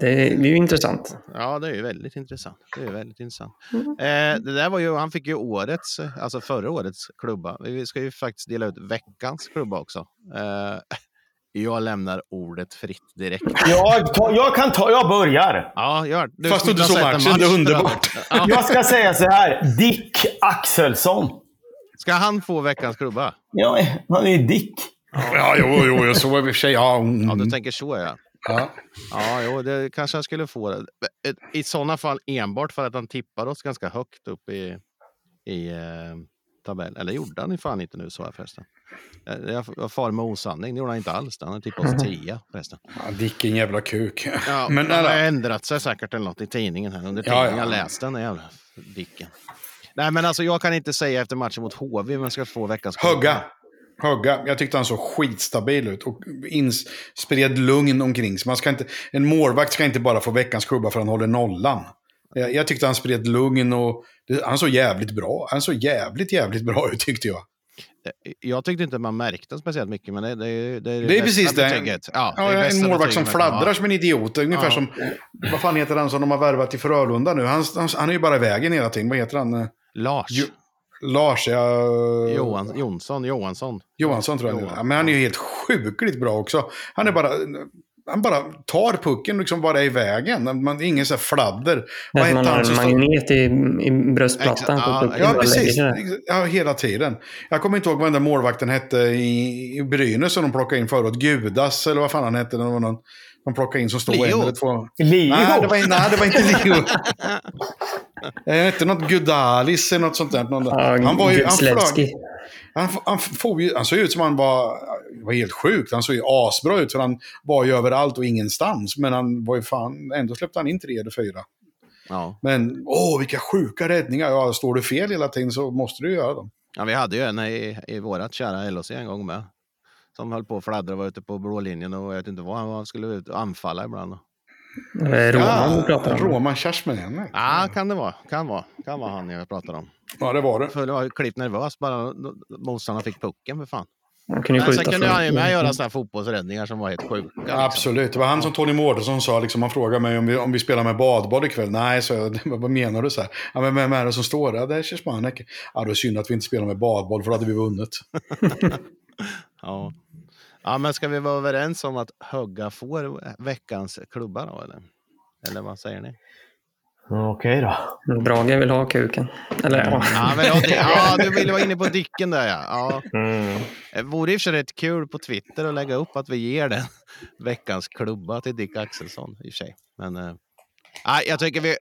Det är, det är ju intressant. Ja, det är ju väldigt intressant. Det är väldigt intressant. Mm. Eh, det där var ju, han fick ju årets, alltså förra årets klubba. Vi ska ju faktiskt dela ut veckans klubba också. Eh, jag lämnar ordet fritt direkt. Jag, jag kan ta, jag börjar. Ja, gör du Fast du inte såg matchen, det är underbart. Ja. Jag ska säga så här, Dick Axelsson. Ska han få veckans klubba? Ja, han är Dick. Ja, jo, jo, jo så i och för sig. Ja, mm. ja, du tänker så ja. Ja, ja jo, det kanske han skulle få. Det. I sådana fall enbart för att han tippar oss ganska högt upp i, i eh, tabellen. Eller gjorde han fan inte nu, så jag förresten. Jag far med osanning, det gjorde han inte alls. Han tippat oss tia förresten. Ja, vilken jävla kuk. Ja, men han har ändrat sig säkert eller något i tidningen här under tiden. Ja, ja. Jag läste den jävla Dicken. Nej, men alltså jag kan inte säga efter matchen mot HV vem ska få veckans Hugga! Högga, jag tyckte han såg skitstabil ut och ins, spred lugn omkring sig. Man ska inte, en målvakt ska inte bara få veckans klubba för att han håller nollan. Jag, jag tyckte han spred lugn och det, han såg jävligt bra. Han såg jävligt, jävligt bra ut tyckte jag. Jag tyckte inte man märkte speciellt mycket, men det, det, det, det är precis det. Ja, ja, det en målvakt som fladdrar som en idiot. Ungefär ja. som, vad fan heter han som de har värvat till Frölunda nu? Han, han, han är ju bara i vägen hela tiden. Vad heter han? Lars. Jo, Lars, ja... Johan, Jonsson, Johansson. Johansson tror jag Johansson. Ja, Men han är ju helt sjukligt bra också. Han är bara han bara tar pucken liksom bara i vägen. Man, ingen så fladder. Vad man har en magnet i, i bröstplattan på pucken. Ja, precis. Ja, hela tiden. Jag kommer inte ihåg vad den där målvakten hette i, i Brynäs som de plockade in förut. Gudas eller vad fan han hette. Det var någon, de plockade in som stod Leo. en eller två. Leo? Nej, det var, nej, det var inte Leo. det hette något Gudalis eller något sånt där. Ja, han var ju... Han flög, han, han, såg ut som han var, var helt sjukt. Han såg ju asbra ut för han var ju överallt och ingenstans. Men han var ju fan, ändå släppte han in tre eller fyra. Ja. Men åh, vilka sjuka räddningar. Ja, står du fel hela tiden så måste du göra dem. Ja, vi hade ju en i, i vårat kära LHC en gång med. Som höll på att fladdra och var ute på blå linjen och jag vet inte vad han skulle ut och anfalla ibland. Roman ja, pratar om. Roman Kersmen. Ja, kan det vara. Kan vara. Kan vara han jag pratar om. Ja, det var det. För det var klippt nervös bara motståndarna fick pucken för fan. Man kunde ju sen kunde han ju med göra sådana fotbollsräddningar som var helt sjuka. Liksom. Absolut. Det var han som Tony Mårtensson sa, liksom, han frågade mig om vi, om vi spelar med badboll ikväll. Nej, så jag, vad menar du? Så här, ja, men vem är det som står där? Ja, det är Kiersmanek. Ja, det är synd att vi inte spelar med badboll, för då hade vi vunnit. ja. Ja, men ska vi vara överens om att Högga får veckans klubba då, eller? Eller vad säger ni? Okej då. Brage vill ha kuken. Eller ja. Ja, men, ja, du ville vara inne på Dicken där ja. ja. Mm. Det vore i och för sig rätt kul på Twitter att lägga upp att vi ger den veckans klubba till Dick Axelsson i och för sig. Men äh, jag tycker vi...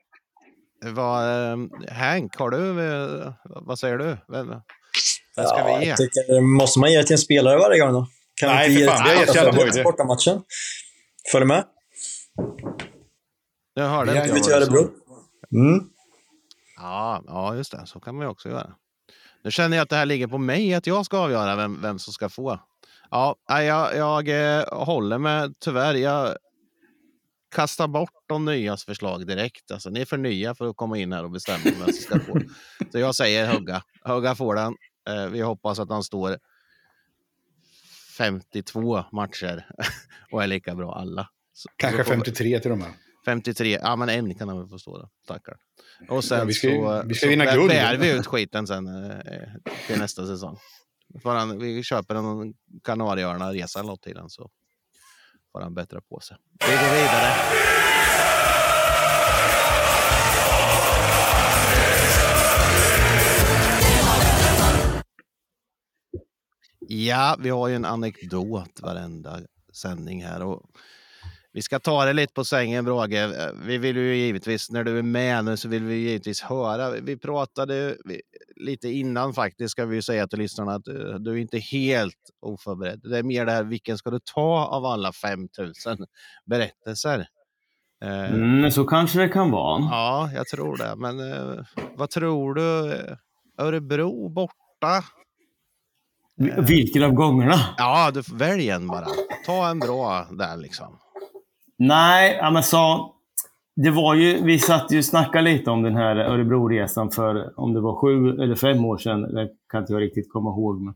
Vad, äh, Hank, har du... Äh, vad säger du? Vem, vem ska ja, vi ge? Tycker, måste man ge till en spelare varje gång då? Kan Nej, vi inte för fan. Vi har gett bortamatchen. Följ med. Jag hörde inte. Vi till Örebro. Mm. Ja, ja, just det. Så kan man ju också göra. Nu känner jag att det här ligger på mig, att jag ska avgöra vem, vem som ska få. Ja, jag, jag eh, håller med, tyvärr. Jag kastar bort de nyas förslag direkt. Alltså, ni är för nya för att komma in här och bestämma vem som ska få. Så jag säger Hugga. Hugga får den. Eh, vi hoppas att han står 52 matcher och är lika bra alla. Så, Kanske 53 till och med. 53, ja men en kan han få stå då, tackar. Och sen ja, vi ska, så, vi ska vinna guld. bär vi ut skiten sen eh, till nästa säsong. Han, vi köper en Kanarieöarna-resa eller något till den så får han bättra på sig. Vi går vidare. Ja, vi har ju en anekdot varenda sändning här. Och vi ska ta det lite på sängen, Brage. Vi vill ju givetvis, när du är med nu, så vill vi givetvis höra. Vi pratade lite innan faktiskt, ska vi säga till lyssnarna, att eh, du är inte helt oförberedd. Det är mer det här, vilken ska du ta av alla 5000 berättelser? Eh, mm, så kanske det kan vara. Ja, jag tror det. Men eh, vad tror du? Örebro borta? Vilken av gångerna? Ja, du välj en bara. Ta en bra där liksom. Nej, men så, det var ju, vi satt ju och snackade lite om den här Örebroresan för om det var sju eller fem år sedan. Det kan inte jag riktigt komma ihåg. Men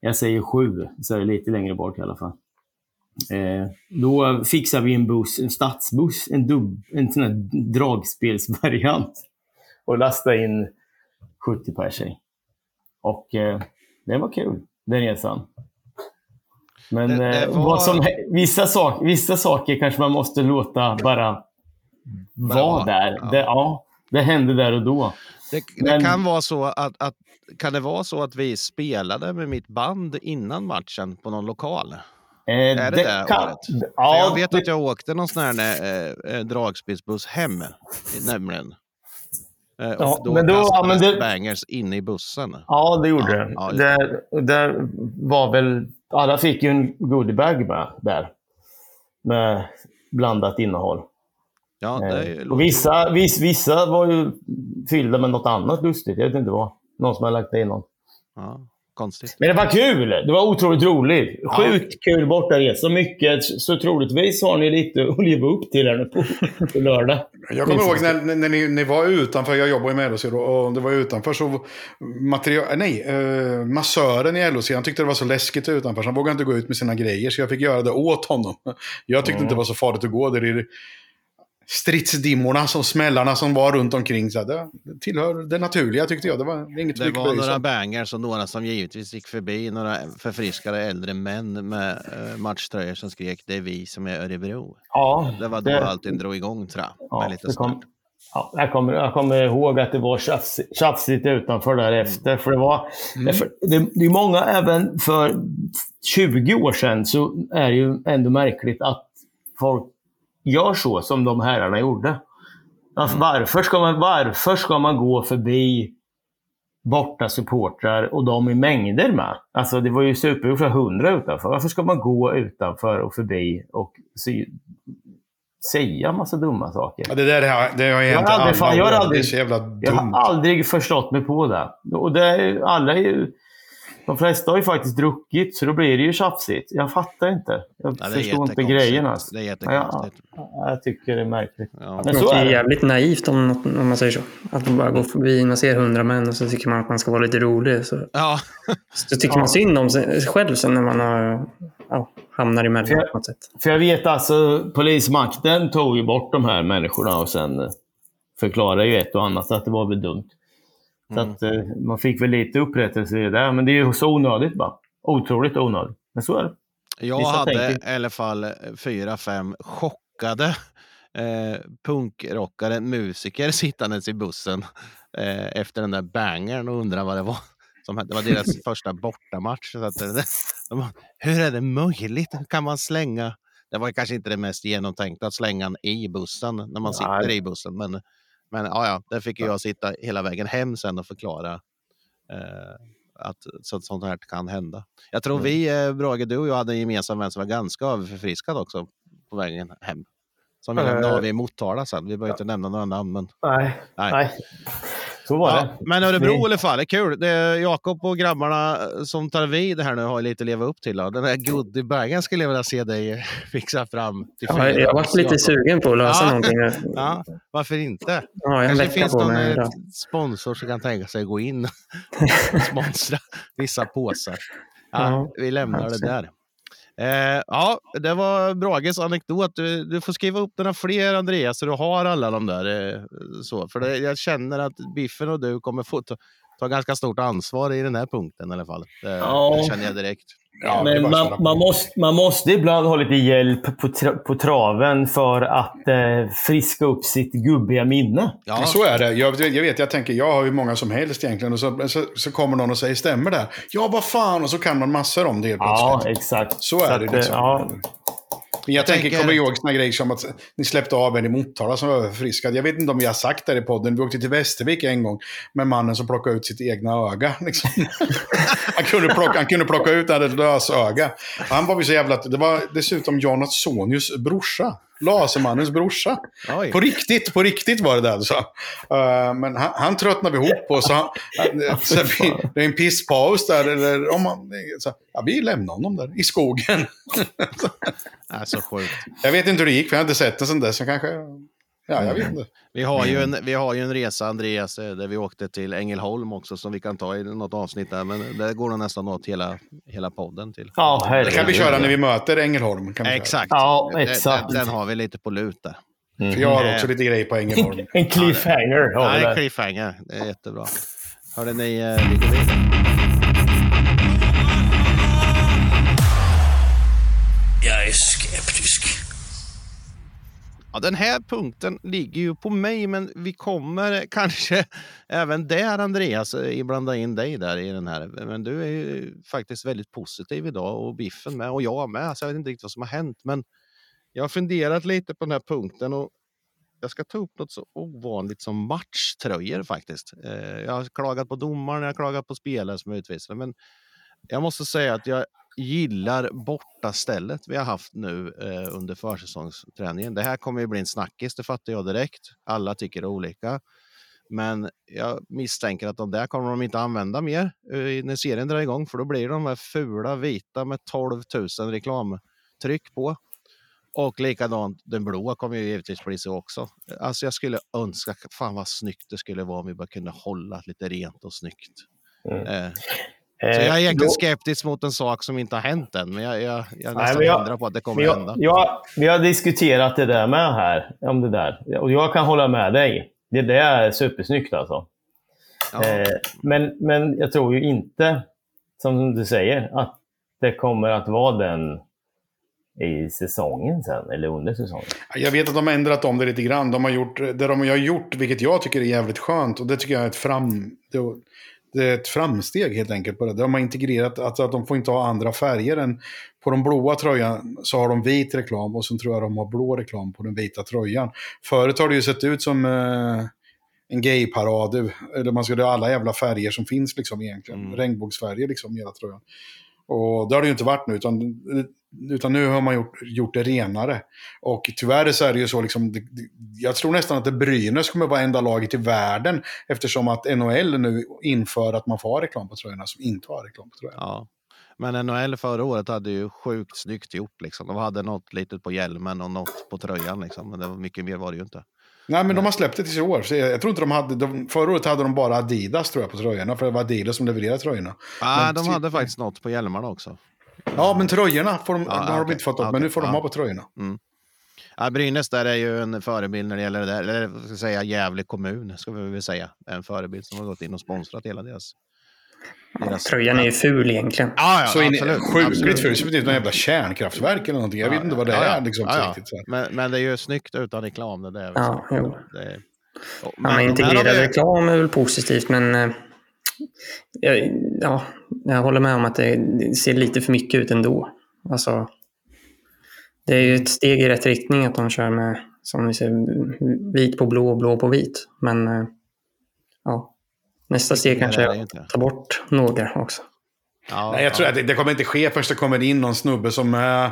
jag säger sju, så är det lite längre bort i alla fall. Eh, då fixade vi en buss, en stadsbuss, en, dubb, en sån här dragspelsvariant. Och lastade in 70 personer. Och eh, det var kul, den resan. Men det, det eh, var... som, vissa, sak, vissa saker kanske man måste låta bara vara där. Ja. Det, ja, det hände där och då. Det, det Men... kan vara så att, att, kan det vara så att vi spelade med mitt band innan matchen på någon lokal? Eh, är det det, det kan, ja, jag vet att jag åkte någon sån här eh, eh dragspelsbuss hem, nämligen. Eh, och ja, då men då, ja, men det, bangers inne i bussen. Ja, det gjorde ja, det. Ja, det. Där var väl alla fick ju en goodiebag med där. Med blandat innehåll. Ja, det eh, och vissa, viss, vissa var ju fyllda med något annat lustigt. Jag vet inte vad. Någon som har lagt in något. Ja. Konstigt. Men det var kul! Det var otroligt roligt. Sjukt ja. kul bortaresa. Så mycket, så troligtvis har ni lite att leva upp till här nu på, på lördag. Jag kommer ihåg när, när ni, ni, var utanför, jag jobbar ju med LHC då, och det var utanför så material, nej, eh, massören i LHC, han tyckte det var så läskigt utanför så han vågade inte gå ut med sina grejer så jag fick göra det åt honom. Jag tyckte mm. inte det var så farligt att gå där i stridsdimmorna, som smällarna som var runt omkring. Så det tillhör det naturliga tyckte jag. Det var inget Det var några bangers och några som givetvis gick förbi. Några förfriskade äldre män med uh, matchtröjor som skrek det är vi som är Örebro. Ja, det var då det... allting drog igång tror jag. Ja, lite kom... Ja, jag, kommer, jag kommer ihåg att det var tjafsigt utanför därefter. Mm. För det, var, mm. för det, det är många, även för 20 år sedan, så är det ju ändå märkligt att folk gör så som de herrarna gjorde. Alltså, varför, ska man, varför ska man gå förbi borta supportrar och de i mängder med? Alltså det var ju supergjort för hundra utanför. Varför ska man gå utanför och förbi och se, säga massa dumma saker? Ja, det där har, det har jag aldrig, fan, jag, har aldrig, jag har aldrig förstått mig på det. Och det, alla är ju de flesta har ju faktiskt druckit, så då blir det ju tjafsigt. Jag fattar inte. Jag ja, förstår inte grejen. Alltså. Det är jättekonstigt. Ja, jag tycker det är märkligt. Ja. Men så är det jävligt naivt om, om man säger så. Att man bara går förbi och ser hundra män och så tycker man att man ska vara lite rolig. Så, ja. så tycker man synd om sig själv sen när man har, ja, hamnar emellan för jag, på något sätt. För jag vet alltså, polismakten tog ju bort de här människorna och sen förklarade ju ett och annat att det var väl dumt. Så mm. att, eh, man fick väl lite upprättelse i det. Men det är ju så onödigt bara. Otroligt onödigt. Men så är det. Jag Vissa hade tänker... i alla fall fyra, fem chockade eh, punkrockare, musiker sittandes i bussen eh, efter den där bangern och undrade vad det var. Som, det var deras första bortamatch. Så att, de, hur är det möjligt? Kan man slänga? Det var kanske inte det mest genomtänkta att slänga i bussen när man sitter Nej. i bussen. Men men ja, ja, där fick jag sitta hela vägen hem sen och förklara eh, att så, sånt här kan hända. Jag tror mm. vi, eh, Brage, du och jag hade en gemensam vän som var ganska överförfriskad också på vägen hem. Som vi lämnade av i Motala sen. Vi behöver ja. inte nämna några namn. Men... Nej. Nej. Nej. Så var ja, det. Men Örebro i alla fall, det är kul. Det är Jakob och grabbarna som tar vid det här nu har lite att leva upp till. Då. Den här goodiebagen skulle jag vilja se dig fixa fram. Till ja, jag har varit lite sugen på att lösa ja. någonting. Ja, varför inte? Ja, Kanske finns någon eh, sponsor som kan tänka sig att gå in och sponsra vissa påsar. Ja, vi lämnar det där. Eh, ja, det var Brages anekdot. Du, du, får skriva upp några fler Andreas så du har alla de där. Eh, så. För det, jag känner att Biffen och du kommer få ta, ta ganska stort ansvar i den här punkten i alla fall. Det, ja. det känner jag direkt. Ja, men man, man, måste, man måste ibland ha lite hjälp på, tra på traven för att eh, friska upp sitt gubbiga minne. Ja, så är det. Jag, jag vet, jag tänker, jag har ju många som helst egentligen. Och så, så, så kommer någon och säger, stämmer det? Ja, vad fan! Och så kan man massor om det helt plötsligt. Ja, exakt. Så, så är det. Liksom. Ja. Men jag, jag tänker, kommer ihåg såna grejer som att ni släppte av en i Motala som var överförfriskad. Jag vet inte om vi har sagt det i podden. Vi åkte till Västervik en gång med mannen som plockade ut sitt egna öga. Liksom. han, kunde plocka, han kunde plocka ut ett lösöga. Han var ju så jävla... Det var dessutom Jan Sonius brorsa. Lasermannens brorsa. Oj. På riktigt, på riktigt var det det alltså. Uh, men han, han tröttnade vi ihop på. Så, han, så vi, det är en pisspaus där. Eller, om man, så, ja, vi lämnade honom där i skogen. så sjukt. Jag vet inte hur det gick, för jag har inte sett den sedan dess. Så kanske Ja, jag vet inte. Vi har, ju en, vi har ju en resa, Andreas, eh, där vi åkte till Ängelholm också, som vi kan ta i något avsnitt där. Men det går nog nästan åt hela, hela podden till. Ja, det kan vi köra när vi möter Ängelholm. Kan vi exakt. Ja, exakt. Den, den, har vi lite på lut där. Mm. För jag har också lite grejer på Ängelholm. en cliffhanger. Ja, en cliffhanger. Det är jättebra. Hörde ni eh, lite mer? Jag är skeptisk. Ja, den här punkten ligger ju på mig, men vi kommer kanske även där, Andreas, eh, blanda in dig där i den här. Men du är ju faktiskt väldigt positiv idag och Biffen med och jag med. Så jag vet inte riktigt vad som har hänt, men jag har funderat lite på den här punkten och jag ska ta upp något så ovanligt som matchtröjor faktiskt. Eh, jag har klagat på domaren, jag har klagat på spelare som är utvisade, men jag måste säga att jag gillar bortastället vi har haft nu eh, under försäsongsträningen. Det här kommer ju bli en snackis, det fattar jag direkt. Alla tycker olika. Men jag misstänker att de där kommer de inte använda mer eh, när serien drar igång, för då blir de här fula vita med 12 000 reklamtryck på. Och likadant, den blåa kommer ju givetvis bli så också. Alltså jag skulle önska, fan vad snyggt det skulle vara om vi bara kunde hålla lite rent och snyggt. Mm. Eh, så jag är egentligen skeptisk mot en sak som inte har hänt än, men jag, jag, jag är nästan hundra på att det kommer jag, hända. Jag, vi har diskuterat det där med här, om det där. Och jag kan hålla med dig. Det, det är supersnyggt alltså. Ja. Eh, men, men jag tror ju inte, som du säger, att det kommer att vara den i säsongen sen, eller under säsongen? Jag vet att de har ändrat om det lite grann. De har gjort det de har gjort, vilket jag tycker är jävligt skönt. Och det tycker jag är ett, fram, det är ett framsteg helt enkelt. på det. De har integrerat alltså att de får inte ha andra färger än på de blåa tröjan så har de vit reklam och sen tror jag de har blå reklam på den vita tröjan. Förut har det ju sett ut som eh, en gayparad, eller man ska ha alla jävla färger som finns liksom egentligen. Mm. Regnbågsfärger liksom i hela tröjan. Och det har det ju inte varit nu, utan, utan nu har man gjort, gjort det renare. Och tyvärr så är det ju så, liksom, det, jag tror nästan att det Brynäs kommer vara enda laget i världen eftersom att NHL nu inför att man får ha reklam på tröjorna som inte har reklam på tröjorna. Ja. Men NHL förra året hade ju sjukt snyggt gjort. Liksom. De hade något litet på hjälmen och något på tröjan. Liksom. Men det var mycket mer var det ju inte. Nej, men de har släppt det till i år. Så jag, jag, tror inte de hade... De, förra året hade de bara Adidas tror jag på tröjorna. För det var Adidas som levererade tröjorna. Ja, de hade faktiskt något på hjälmarna också. Ja, men tröjorna får de, ja, har okay. de inte fått upp. Okay. Men nu får de ha på tröjorna. Mm. Ja, Brynäs där är ju en förebild när det gäller det där. Eller ska säga Gävle kommun, ska vi väl säga. En förebild som har gått in och sponsrat hela deras Ja, tröjan är ju ful egentligen. Ja, ja, så absolut. Sjukligt ful. Som ett jävla kärnkraftverk eller någonting. Jag vet inte vad det är. Liksom, ja, ja. Men, men, det är ju snyggt utan reklam. Det är ja, jo. Det är... Oh, men, ja, integrerad vi... reklam är väl positivt, men eh, ja, jag håller med om att det ser lite för mycket ut ändå. Alltså, det är ju ett steg i rätt riktning att de kör med, som vi ser, vit på blå och blå på vit. Men eh, ja, Nästa steg kanske är att ta bort några också. Ja, Nej, jag tror att det, det, kommer inte ske först det kommer in någon snubbe som är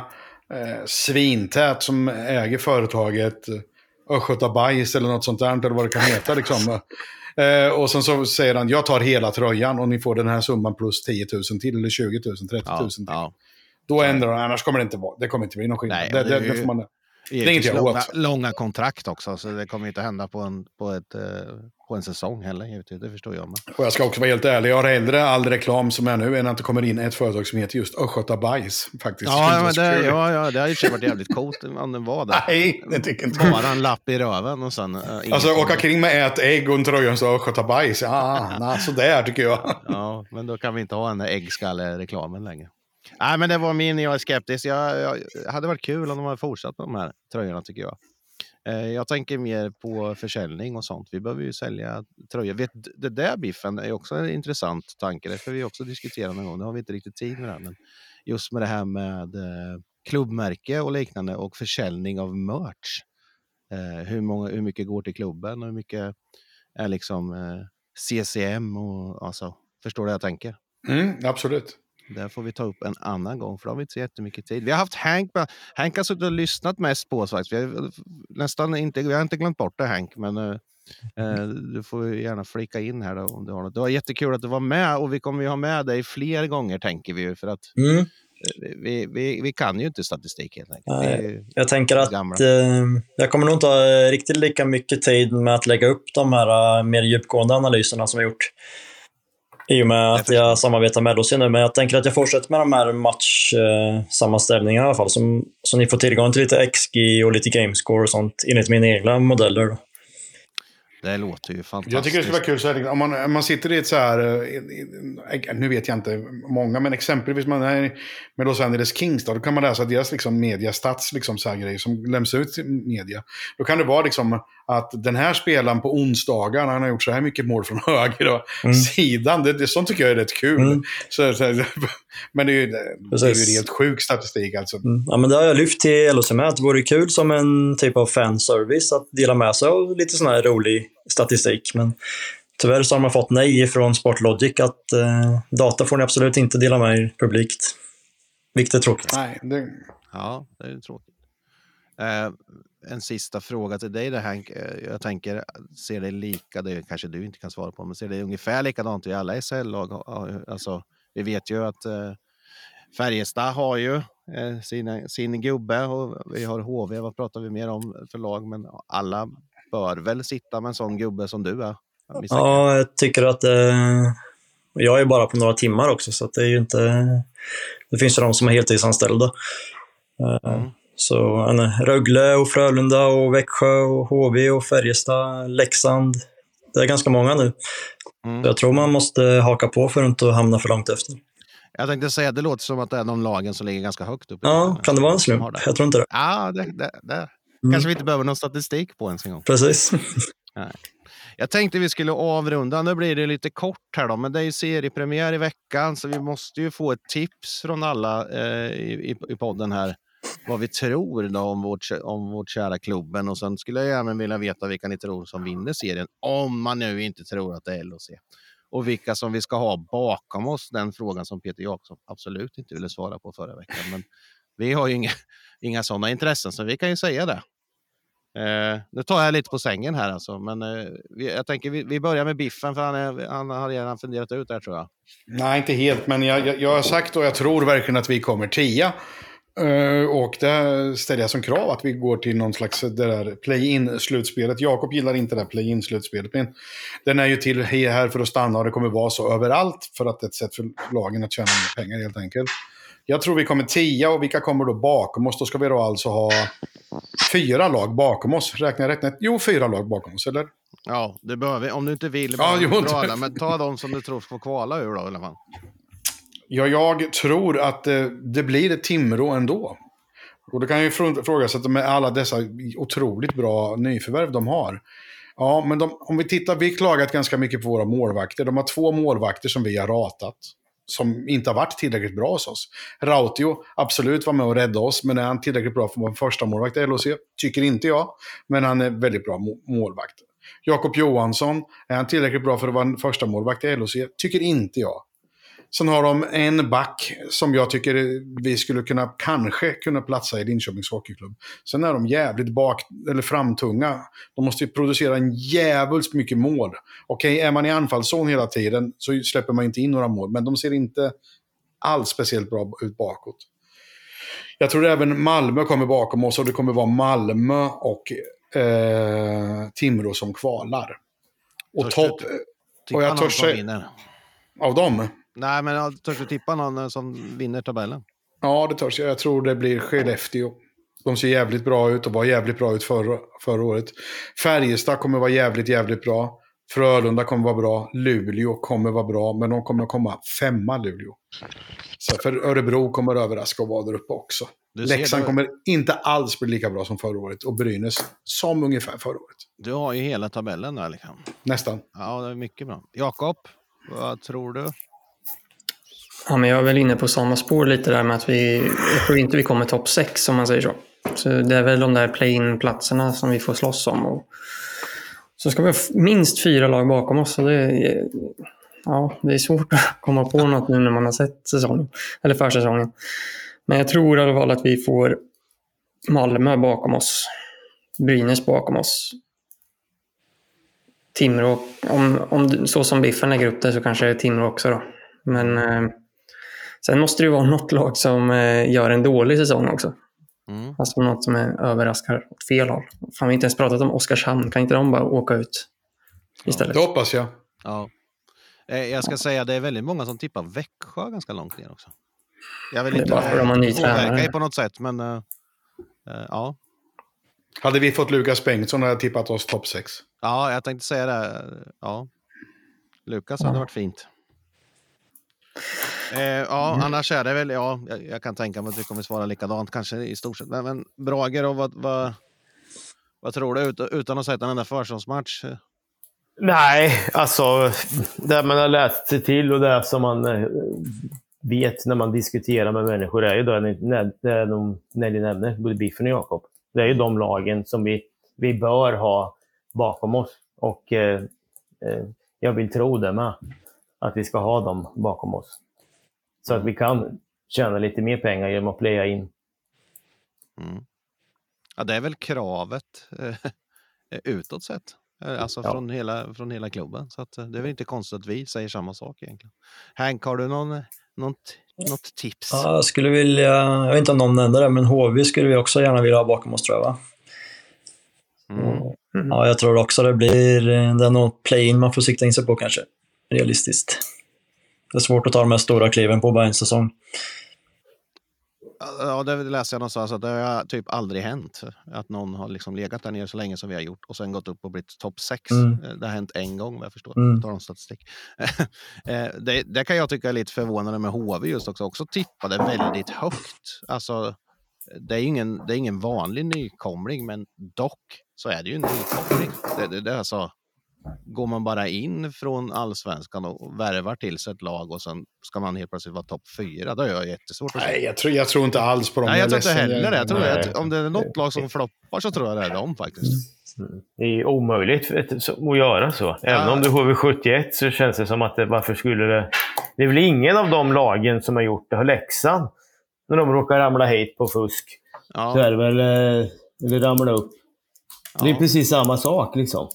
eh, svintät som äger företaget eh, Östgöta Bajs eller något sånt där, eller vad det kan heta. Liksom. Eh, och sen så säger han, jag tar hela tröjan och ni får den här summan plus 10 000 till, eller 20 000, 30 000 till. Ja, Då ändrar han, annars kommer det inte vara, det kommer inte bli någon skillnad. Nej, det, det, det, får man, det är inget jag långa, långa kontrakt också, så det kommer inte hända på en, på ett, eh, på en säsong heller. Givetvis. Det förstår jag. Med. Och jag ska också vara helt ärlig, jag har hellre all reklam som är nu än att det kommer in ett företag som heter just Östgöta Bajs. Faktiskt. Ja, men det, ja, ja, det hade ju varit jävligt coolt om den var där. Nej, det tycker inte Bara en lapp i röven och sen... Uh, alltså åka kring med ett ägg och en tröja som Östgöta Bajs. Ja, nah, sådär tycker jag. ja, men då kan vi inte ha den där äggskalle-reklamen längre. Nej, men det var min. Jag är skeptisk. Jag, jag hade varit kul om de hade fortsatt med de här tröjorna tycker jag. Eh, jag tänker mer på försäljning och sånt. Vi behöver ju sälja tröjor. Vet, det där biffen är också en intressant tanke. Det får vi också diskutera någon gång. Nu har vi inte riktigt tid med det. Här, men just med det här med eh, klubbmärke och liknande och försäljning av merch. Eh, hur, många, hur mycket går till klubben och hur mycket är liksom CCM och alltså, förstår du vad jag tänker? Mm, absolut. Det får vi ta upp en annan gång, för då har vi inte så jättemycket tid. Vi har haft Hank, Hank har suttit och lyssnat mest på oss faktiskt. Vi har, nästan inte, vi har inte glömt bort det Hank, men uh, du får gärna flika in här då, om du har något. Det var jättekul att du var med och vi kommer ju ha med dig fler gånger tänker vi för att mm. vi, vi, vi kan ju inte statistik helt enkelt. Jag tänker att eh, jag kommer nog inte ha riktigt lika mycket tid med att lägga upp de här mer djupgående analyserna som vi gjort i och med att jag samarbetar med Ellos nu. Men jag tänker att jag fortsätter med de här matchsammanställningarna i alla fall. Så, så ni får tillgång till lite XG och lite gamescore och sånt enligt mina egna modeller. Det låter ju fantastiskt. Jag tycker det skulle vara kul, så här, om, man, om man sitter i ett så här, eh, nu vet jag inte många, men exempelvis man är med Los Angeles Kings, då, då kan man läsa deras liksom, mediastats, liksom, så här grejer som lämnas ut till media. Då kan det vara liksom att den här spelaren på onsdagar, han har gjort så här mycket mål från höger och mm. sidan. Det, det, sånt tycker jag är rätt kul. Mm. Så, så, men det är ju, det är ju helt sjuk statistik alltså. Mm. Ja, men det har jag lyft till LHC med, att det vore kul som en typ av fanservice att dela med sig av lite sån här rolig statistik. Men tyvärr så har man fått nej från Sportlogic att eh, data får ni absolut inte dela med er publikt. Vilket är tråkigt. Nej, det... Ja, det är tråkigt. Eh, en sista fråga till dig där Hank. Eh, jag tänker, ser det lika, det kanske du inte kan svara på, men ser det ungefär likadant i alla SHL-lag? Alltså, vi vet ju att eh, Färjestad har ju eh, sina, sin gubbe och vi har HV, vad pratar vi mer om för lag? Men alla bör väl sitta med en sån gubbe som du är? Ja, jag tycker att eh, jag är bara på några timmar också, så det är ju inte... Det finns ju de som är heltidsanställda. Eh, mm. Så Rögle och Frölunda och Växjö och HV och Färjestad, Leksand. Det är ganska många nu. Mm. Jag tror man måste haka på för att inte hamna för långt efter. Jag tänkte säga, det låter som att det är de lagen som ligger ganska högt upp. Ja, kan det vara en slump? Jag tror inte det. Ja, det, det, det. Mm. kanske vi inte behöver någon statistik på ens en gång. Precis. Jag tänkte vi skulle avrunda. Nu blir det lite kort här då, men det är ju seriepremiär i veckan, så vi måste ju få ett tips från alla eh, i, i podden här vad vi tror då om, vårt, om vårt kära klubben. Och sen skulle jag även vilja veta vilka ni tror som vinner serien, om man nu inte tror att det är LHC. Och vilka som vi ska ha bakom oss, den frågan som Peter Jakobsson absolut inte ville svara på förra veckan. Men vi har ju inga, inga sådana intressen, så vi kan ju säga det. Eh, nu tar jag lite på sängen här alltså, men eh, vi, jag tänker vi, vi, börjar med Biffen för han, är, han har redan funderat ut det här tror jag. Nej, inte helt, men jag, jag, jag har sagt och jag tror verkligen att vi kommer tia. Uh, och det ställer jag som krav att vi går till någon slags play-in-slutspelet. Jakob gillar inte det här play-in-slutspelet, men den är ju till här för att stanna och det kommer vara så överallt för att det är ett sätt för lagen att tjäna mer pengar helt enkelt. Jag tror vi kommer tia och vilka kommer då bakom oss? Då ska vi då alltså ha fyra lag bakom oss. Räknar jag rätt? Jo, fyra lag bakom oss, eller? Ja, det behöver vi. Om du inte vill, ja, jo, bra, men ta de som du tror får kvala ur då i alla fall. Ja, jag tror att det, det blir ett Timrå ändå. Och då kan jag ju fråga sig med alla dessa otroligt bra nyförvärv de har. Ja, men de, om vi tittar, vi har klagat ganska mycket på våra målvakter. De har två målvakter som vi har ratat. Som inte har varit tillräckligt bra hos oss. Rautio, absolut var med och rädda oss, men är han tillräckligt bra för att vara en första målvakt i LHC? Tycker inte jag, men han är väldigt bra målvakt. Jakob Johansson, är han tillräckligt bra för att vara en första målvakt i LHC? Tycker inte jag. Sen har de en back som jag tycker vi skulle kunna, kanske kunna platsa i Linköpings Hockeyklubb. Sen är de jävligt bak, eller framtunga. De måste ju producera en jävligt mycket mål. Okej, okay, är man i anfallszon hela tiden så släpper man inte in några mål. Men de ser inte alls speciellt bra ut bakåt. Jag tror även Malmö kommer bakom oss och det kommer vara Malmö och eh, Timrå som kvalar. Och topp... Och jag törs säga... Av dem? Nej, men törs du tippa någon eh, som vinner tabellen? Ja, det törs jag. Jag tror det blir Skellefteå. De ser jävligt bra ut och var jävligt bra ut förra, förra året. Färjestad kommer vara jävligt, jävligt bra. Frölunda kommer vara bra. Luleå kommer vara bra, men de kommer komma femma, Luleå. Så för Örebro kommer överraska och vara där uppe också. Leksand kommer inte alls bli lika bra som förra året och Brynäs som ungefär förra året. Du har ju hela tabellen där liksom. Nästan. Ja, det är mycket bra. Jakob, vad tror du? Ja, men jag är väl inne på samma spår lite där med att vi, jag tror inte vi kommer topp 6 om man säger så. Så det är väl de där play-in-platserna som vi får slåss om. Och så ska vi ha minst fyra lag bakom oss. Så det, är, ja, det är svårt att komma på något nu när man har sett säsongen, eller försäsongen. Men jag tror i alla fall att vi får Malmö bakom oss, Brynäs bakom oss. Timrå, om, om, så som Biffen lägger upp det så kanske det är Timrå också då. Men eh, Sen måste det ju vara något lag som eh, gör en dålig säsong också. Mm. Alltså något som är överraskar åt fel håll. Fan, vi har inte ens pratat om Oskarshamn. Kan inte de bara åka ut istället? Ja, det hoppas jag. Ja. Eh, jag ska säga det är väldigt många som tippar Växjö ganska långt ner också. Jag vill inte påverka på något sätt, men uh, uh, ja. Hade vi fått Lukas Bengtsson hade jag tippat oss topp 6. Ja, jag tänkte säga det. Ja. Lukas ja. hade varit fint. Eh, ja, mm. annars är det väl, ja, jag, jag, kan tänka mig att vi kommer svara likadant kanske i stort sett. Men, men Brager, och vad, vad, vad tror du ut, utan att ha sett en enda försäsongsmatch? Nej, alltså det man har läst sig till och det som man eh, vet när man diskuterar med människor är ju då, när, det de Nelly nämner, både Biffen och Jakob. Det är ju de lagen som vi, vi bör ha bakom oss. Och eh, eh jag vill tro det med, att vi ska ha dem bakom oss. Så att vi kan tjäna lite mer pengar genom att playa in. Mm. Ja, det är väl kravet eh, utåt sett. Eh, alltså ja. från, hela, från hela klubben. Så att, eh, det är väl inte konstigt att vi säger samma sak egentligen. Hank, har du någon, något, något tips? Ja, jag skulle vilja, jag vet inte om någon nämnde det, men HV skulle vi också gärna vilja ha bakom oss tror jag va? Mm. Mm. Ja, jag tror också det blir, det är nog play-in man får sikta in sig på kanske, realistiskt. Det är svårt att ta de här stora kliven på bara en säsong. Ja, det läste jag någonstans att det har typ aldrig hänt att någon har liksom legat där nere så länge som vi har gjort och sen gått upp och blivit topp 6. Mm. Det har hänt en gång vad jag förstår. Mm. Tar statistik. Eh, det, det, kan jag tycka är lite förvånande med HV just också. Också tippade väldigt högt. Alltså, det är ingen, det är ingen vanlig nykomling, men dock så är det ju en nykomling. Det, det, det är alltså, går man bara in från allsvenskan och värvar till sig ett lag och sen ska man helt plötsligt vara topp fyra, då är jag jättesvårt att Nej, jag tror, jag tror inte alls på dem. Nej, jag, jag tror inte heller det. Jag tror att om det är något lag som floppar så tror jag det är dem faktiskt. Mm. Det är omöjligt att göra så. Även ja. om du HV71 så känns det som att det, varför skulle det... Det är väl ingen av de lagen som har gjort det. Har Leksand, när de råkar ramla hit på fusk, ja. så är det väl... Eh, eller ramla upp. Ja. Det är precis samma sak liksom.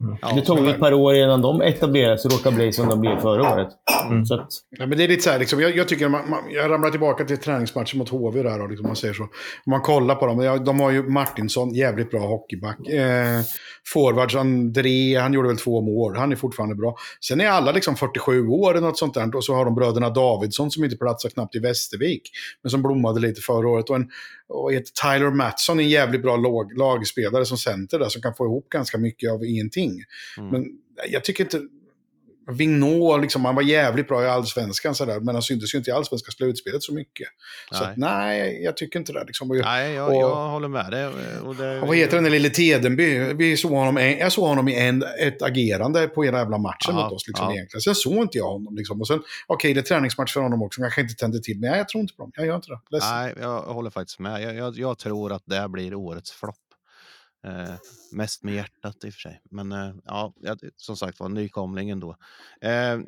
Mm. Ja, det tog ett par år innan de etablerade sig och råkade bli som de blev förra året. Mm. Så att... ja, men det är lite så här, liksom, jag, jag, tycker man, man, jag ramlar tillbaka till träningsmatchen mot HV där, och liksom, man säger så. Om man kollar på dem, de har ju Martinsson, jävligt bra hockeyback. Eh, forwards, André, han gjorde väl två mål, han är fortfarande bra. Sen är alla liksom 47 år eller något sånt där, och så har de bröderna Davidsson som inte platsar knappt i Västervik, men som blommade lite förra året. Och en och Tyler Matson, en jävligt bra lag, lagspelare som center där, som kan få ihop ganska mycket av ingenting. Mm. Men jag tycker inte... Vignot, liksom, han var jävligt bra i allsvenskan, så där, men han syntes ju inte i allsvenska slutspelet så mycket. Nej. Så att, nej, jag tycker inte det. Liksom. nej, jag, och, jag håller med dig. Och, det, och vad heter den där lille Tedenby? Vi såg honom, jag såg honom i en, ett agerande på hela jävla matchen ja, mot oss. Liksom, ja. egentligen. Sen såg inte jag honom. Liksom. Och sen, okej, okay, det är träningsmatch för honom också, kanske inte tände till. Men jag tror inte på dem. Jag gör inte det. Ledsen. Nej, jag håller faktiskt med. Jag, jag, jag tror att det blir årets flopp. Eh, mest med hjärtat i och för sig. Men eh, ja, som sagt var, nykomlingen då. Eh,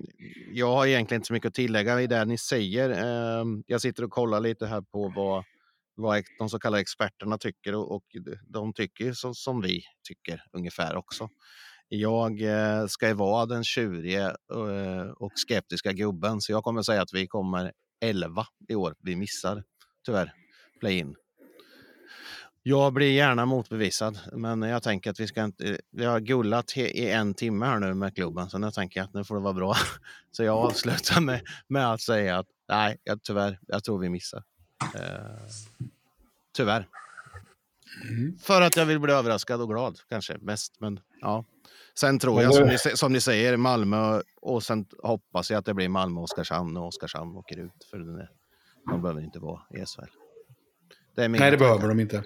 jag har egentligen inte så mycket att tillägga i det ni säger. Eh, jag sitter och kollar lite här på vad, vad de så kallade experterna tycker och, och de tycker som, som vi tycker ungefär också. Jag eh, ska ju vara den tjurige eh, och skeptiska gubben, så jag kommer säga att vi kommer 11 i år. Vi missar tyvärr play-in. Jag blir gärna motbevisad, men jag tänker att vi ska inte... Vi har gullat i en timme här nu med klubben, så nu tänker jag att nu får det vara bra. Så jag avslutar med, med att säga att nej, jag, tyvärr, jag tror vi missar. Eh, tyvärr. Mm. För att jag vill bli överraskad och glad, kanske mest. Men ja. Sen tror jag, som ni, som ni säger, Malmö och sen hoppas jag att det blir Malmö och Oskarshamn och Oskarshamn åker ut. För de behöver inte vara i SHL. Nej, det behöver de inte.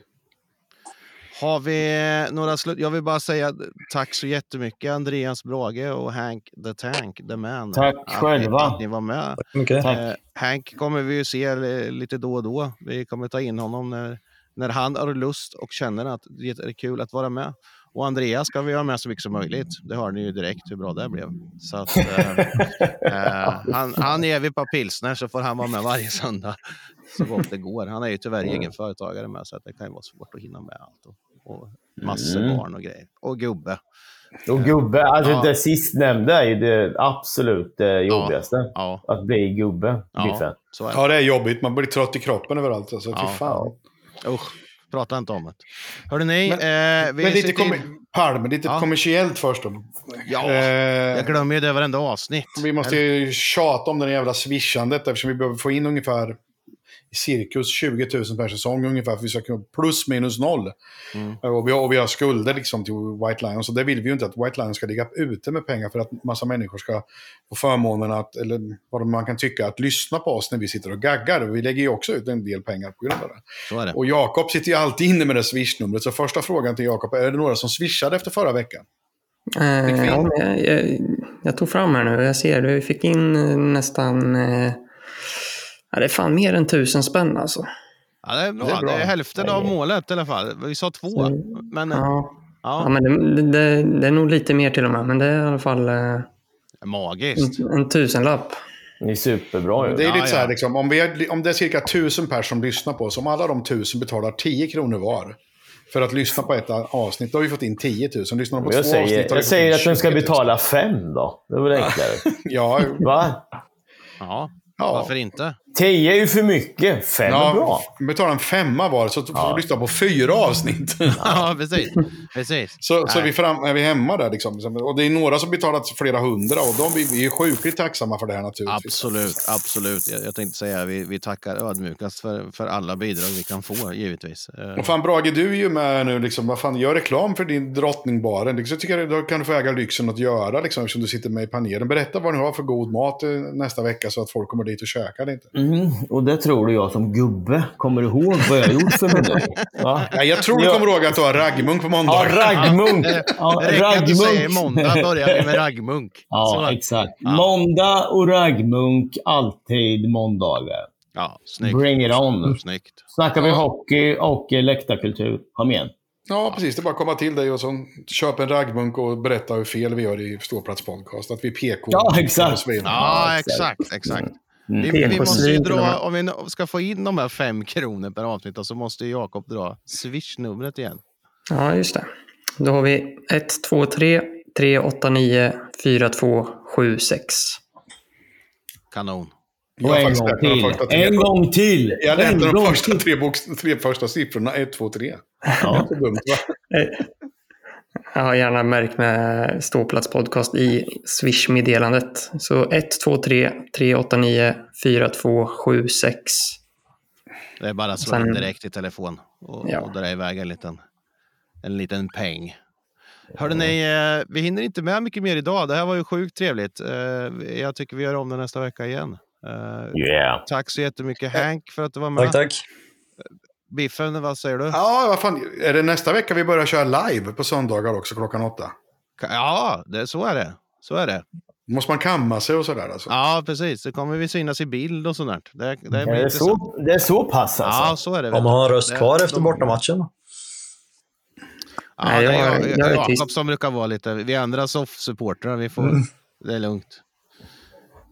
Har vi några slut? Jag vill bara säga tack så jättemycket Andreas Brage och Hank the Tank, the man. Tack att, själva. Att ni var med. Okay. Eh, Hank kommer vi ju se lite då och då. Vi kommer ta in honom när, när han har lust och känner att det är kul att vara med. Och Andreas ska vi ha med så mycket som möjligt. Det hörde ni ju direkt hur bra det blev. Så att, eh, eh, han, han ger vi på pilsner så får han vara med varje söndag så gott det går. Han är ju tyvärr egen företagare med så att det kan ju vara svårt att hinna med allt. Och, och massor mm. barn och grejer. Och gubbe. Och gubbe, alltså ja. det sistnämnda är ju det absolut det jobbigaste. Ja. Ja. Att bli gubbe. Ja, ja, det är jobbigt. Man blir trött i kroppen överallt. Alltså, ja. Fy fan. Usch. Prata inte om det. Hörde ni? Men, eh, men lite, kom Palme, lite ja. kommersiellt först då. Ja, eh, jag glömmer ju det varenda avsnitt. Vi måste ju tjata om det jävla swishandet eftersom vi behöver få in ungefär cirkus 20 000 per säsong ungefär. För vi ska kunna plus minus noll. Mm. Och, vi har, och vi har skulder liksom till White Lions. Så det vill vi ju inte att White Lions ska ligga ute med pengar för att massa människor ska få förmånen att, eller vad man kan tycka, att lyssna på oss när vi sitter och gaggar. Vi lägger ju också ut en del pengar på grund av det. Så är det. Och Jakob sitter ju alltid inne med det swishnumret. Så första frågan till Jakob, är det några som swishade efter förra veckan? Eh, ja, jag, jag, jag, tog fram här nu, jag ser, du fick in eh, nästan eh Ja, det är fan mer än tusen spänn alltså. Ja, det är bra. Det är, bra. Det är hälften av målet i alla fall. Vi sa två. Så, men, ja. Ja. ja men det, det, det, är nog lite mer till och med. Men det är i alla fall... Eh, Magiskt. En, en tusenlapp. Det är superbra ju. Det är lite ja, så här, liksom, om, vi är, om det är cirka tusen personer som lyssnar på oss, om alla de tusen betalar 10 kronor var, för att lyssna på ett avsnitt. Då har vi fått in 10 000. Lyssnar de på jag två säger, avsnitt Jag säger att de ska betala fem då. Det var enklare. ja. Va? Ja. Ja. Varför inte? 10 är ju för mycket. Fem ja, är bra. Betala en femma var så får du lyssna på fyra avsnitt. ja, precis. precis. Så, så vi fram, är vi hemma där. Liksom. Och det är några som betalat flera hundra och de, vi, är sjukligt tacksamma för det här naturligtvis. Absolut, absolut. Jag, jag tänkte säga vi, vi tackar ödmjukast för, för alla bidrag vi kan få, givetvis. Eh, och fan Brage, du är ju med nu. Liksom, vad fan, gör reklam för din drottningbaren. Liksom, jag tycker då kan du få äga lyxen att göra, liksom, eftersom du sitter med i panelen. Berätta vad ni har för god mat eh, nästa vecka så att folk kommer dit och käkar. Inte. Mm, och det tror du jag som gubbe kommer ihåg vad jag gjort för något. Ja, jag tror du kommer ihåg att du har raggmunk på måndag. Ja, raggmunk. Ja, det räcker att du säger måndag börjar vi med raggmunk. Ja, exakt. Ja. Måndag och raggmunk, alltid måndagar. Ja, snyggt. Bring it on. Snyggt. Snackar vi hockey och läktarkultur. Kom igen. Ja, precis. Det är bara att komma till dig och så köpa en raggmunk och berätta hur fel vi gör i Ståplats podcast. Att vi är PK. Ja, exakt. Ja, exakt. exakt. Mm. Vi, vi måste ju dra, om vi ska få in de här fem kronor per avsnitt så måste Jakob dra swish-numret igen. Ja, just det. Då har vi 123 389 4276. Kanon. Och en gång till. En gång till. Jag lät de första tre, tre första siffrorna. 1, 2, 3. Ja. dumt, va? Jag har gärna märkt med Ståplats podcast i Swish-meddelandet. Så 123 389 4276. Det är bara att slå in direkt i telefon och, ja. och dra iväg en liten, en liten peng. Hörde ni, eh, vi hinner inte med mycket mer idag. Det här var ju sjukt trevligt. Eh, jag tycker vi gör om det nästa vecka igen. Eh, yeah. Tack så jättemycket Hank för att du var med. Tack, tack. Biffen, vad säger du? Ja, vad fan. Är det nästa vecka vi börjar köra live på söndagar också klockan åtta? Ja, det, så är det. Så är det. Måste man kamma sig och sådär alltså? Ja, precis. Det kommer vi synas i bild och sådär. Det, det, det, är, så, det är så pass alltså? Ja, så är det. Om man har röst kvar efter bortamatchen. Ja, Nej, jag, jag, jag, jag Jakob som brukar vara lite... Vi andra soff-supportrar, vi får... Mm. Det är lugnt.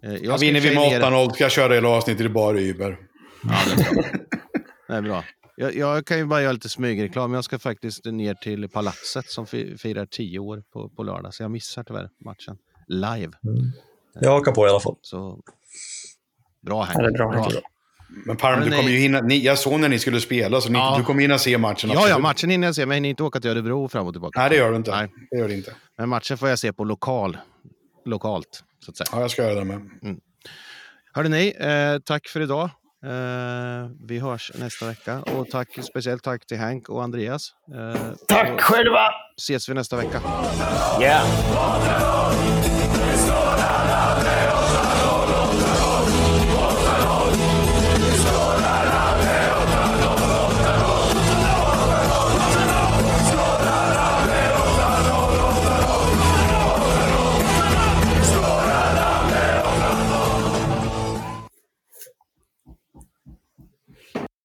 Eh, jag vinner vi med 8-0 ska jag köra hela avsnittet i bara Uber. Ja, det är bra. det är bra. Jag, jag, kan ju bara göra lite smygreklam. Jag ska faktiskt ner till Palatset som firar tio år på, på lördag. Så jag missar tyvärr matchen live. Mm. Jag hakar på i alla fall. Så, bra här. Ja, bra, bra. Men Parm, du kommer ju hinna, ni, jag såg när ni skulle spela, så ni, ja. du kommer hinna se matchen. Ja, ja, matchen hinner jag se, men jag hinner inte åka till Örebro fram och tillbaka. Nej, det gör du inte. Nej. Det gör det inte. Men matchen får jag se på lokal, lokalt, så att säga. Ja, jag ska göra det med. Mm. Hörde ni, eh, tack för idag. Uh, vi hörs nästa vecka. Och tack, speciellt tack till Hank och Andreas. Uh, tack och själva! ses vi nästa vecka. Yeah.